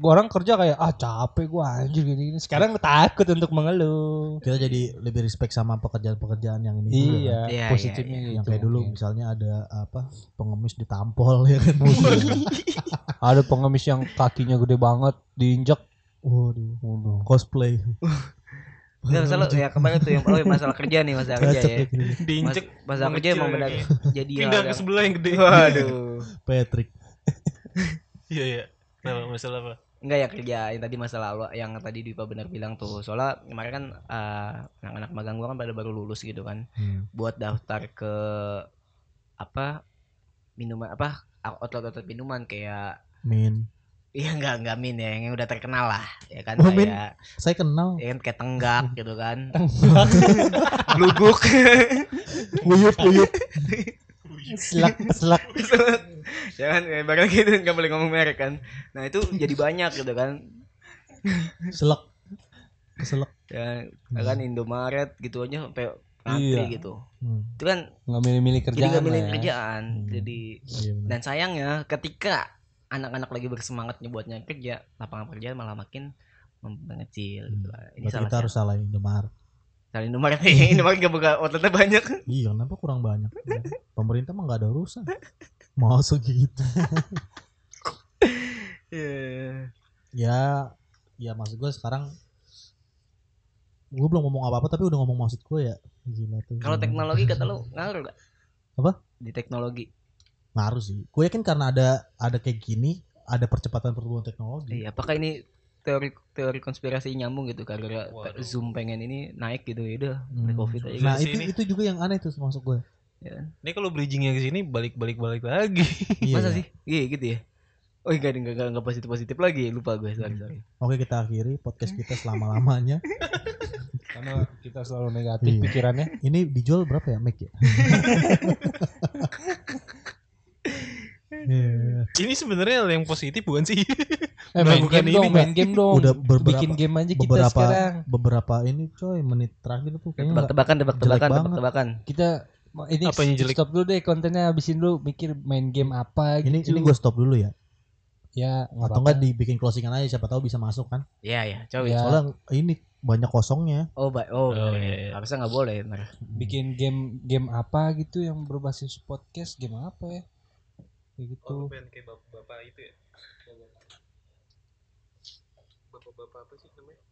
Speaker 4: orang kerja kayak ah capek gua anjir gini, gini. Sekarang takut untuk mengeluh.
Speaker 1: kita jadi lebih respect sama pekerjaan-pekerjaan yang ini juga kan.
Speaker 4: Iya,
Speaker 3: Iya,
Speaker 4: positifnya
Speaker 3: iya,
Speaker 4: gitu.
Speaker 1: yang kayak dulu misalnya ada apa pengemis ditampol ya kan
Speaker 4: Ada pengemis yang kakinya gede banget diinjak.
Speaker 1: waduh
Speaker 4: Waduh.
Speaker 1: cosplay
Speaker 3: Enggak masalah ya kemarin tuh yang oh, masalah kerja nih masalah kerja ya.
Speaker 1: gini.
Speaker 3: Mas,
Speaker 2: Diinjek
Speaker 3: masalah kerja emang benar jadi
Speaker 2: pindah ke
Speaker 3: yang-
Speaker 2: sebelah yang gede.
Speaker 3: Waduh.
Speaker 1: Patrick
Speaker 2: Iya iya. Kenapa masalah apa?
Speaker 3: Enggak ya kerja yang tadi masalah awal yang tadi Dipa benar bilang tuh. Soalnya kemarin kan eh, anak-anak magang gua kan pada baru lulus gitu kan.
Speaker 1: Hmm.
Speaker 3: Buat daftar ke apa minuman apa outlet-outlet minuman kayak
Speaker 1: min
Speaker 3: Iya enggak enggak min ya yang udah terkenal lah ya kan
Speaker 1: Oh, Min.
Speaker 3: kayak
Speaker 1: saya kenal
Speaker 3: ya kan kayak tenggak gitu kan. Blubuk.
Speaker 1: uyup uyup
Speaker 4: selak selak
Speaker 3: Jangan ya, barang gitu nggak boleh ngomong merek kan. Nah itu jadi banyak gitu kan.
Speaker 1: Selek. Keselek.
Speaker 3: Ya kan Indomaret gitu aja sampai antri
Speaker 4: Iya.
Speaker 3: gitu.
Speaker 1: Hmm.
Speaker 3: Itu kan
Speaker 4: nggak milih-milih
Speaker 3: jadi
Speaker 4: kerjaan
Speaker 3: nggak milih
Speaker 4: ya.
Speaker 3: kerjaan.
Speaker 1: Hmm.
Speaker 3: Jadi
Speaker 1: Iya
Speaker 3: dan sayangnya ketika anak-anak lagi bersemangatnya buat nyari kerja, lapangan pekerjaan malah makin mengecil gitu lah. Ini
Speaker 1: Berarti
Speaker 3: salah
Speaker 1: kita harus salahin Indomaret.
Speaker 3: Salah Indomaret nih. Indomaret gak buka outletnya banyak.
Speaker 1: Iya, kenapa kurang banyak? Pemerintah mah nggak ada urusan. Masa gitu.
Speaker 3: Iya.
Speaker 1: Ya, ya maksud gue sekarang gue belum ngomong apa-apa tapi udah ngomong maksud gue ya. Gila tuh.
Speaker 3: Kalau teknologi kata lu ngaruh gak?
Speaker 1: Apa?
Speaker 3: Di teknologi.
Speaker 1: Ngaruh sih. Gue yakin karena ada ada kayak gini, ada percepatan pertumbuhan teknologi.
Speaker 3: Iya, apakah ini teori teori konspirasi nyambung gitu gara-gara
Speaker 2: Waduh.
Speaker 3: Zoom pengen ini naik gitu ya udah
Speaker 1: Hmm.
Speaker 3: Covid aja
Speaker 1: Nah, itu itu juga yang aneh tuh masuk gue.
Speaker 3: Ya kan?
Speaker 2: Ini kalau bridgingnya ke sini balik-balik balik lagi.
Speaker 1: Iya,
Speaker 3: Masa
Speaker 1: iya.
Speaker 3: sih? Iya gitu ya. Oh enggak enggak enggak, enggak positif positif lagi lupa gue sorry sorry.
Speaker 1: Oke, kita akhiri podcast kita selama-lamanya.
Speaker 4: karena kita selalu negatif
Speaker 1: Iya.
Speaker 4: pikirannya
Speaker 1: Ini dijual berapa ya, Mac ya? Iya.
Speaker 2: Ini sebenarnya yang positif bukan sih?
Speaker 4: eh main
Speaker 2: Melakukan
Speaker 4: game
Speaker 2: ini
Speaker 4: dong main game dong
Speaker 1: Udah beberapa-
Speaker 4: bikin game aja kita
Speaker 1: beberapa
Speaker 4: sekarang
Speaker 1: beberapa ini coy menit terakhir tuh kayaknya
Speaker 3: Tebak-tebakan tebak-tebakan tebak-tebakan.
Speaker 4: kita ini
Speaker 2: Apa yang jelek?
Speaker 4: stop dulu deh kontennya habisin dulu mikir main game apa
Speaker 1: ini
Speaker 4: gitu
Speaker 1: ini gue stop dulu ya.
Speaker 4: ya nggak
Speaker 1: Atau enggak dibikin closingan aja siapa tahu bisa masuk kan.
Speaker 3: Iya ya, coba.
Speaker 4: Ya.
Speaker 1: Soalnya ini banyak kosongnya.
Speaker 3: Oh, baik. Oh,
Speaker 2: Oh,
Speaker 3: boleh.
Speaker 2: iya, iya.
Speaker 3: harusnya nggak boleh. Ntar.
Speaker 4: bikin game game apa gitu yang berbasis podcast game apa ya kayak gitu
Speaker 2: pengen kayak bapak, itu ya? Bapak-bapak apa sih namanya?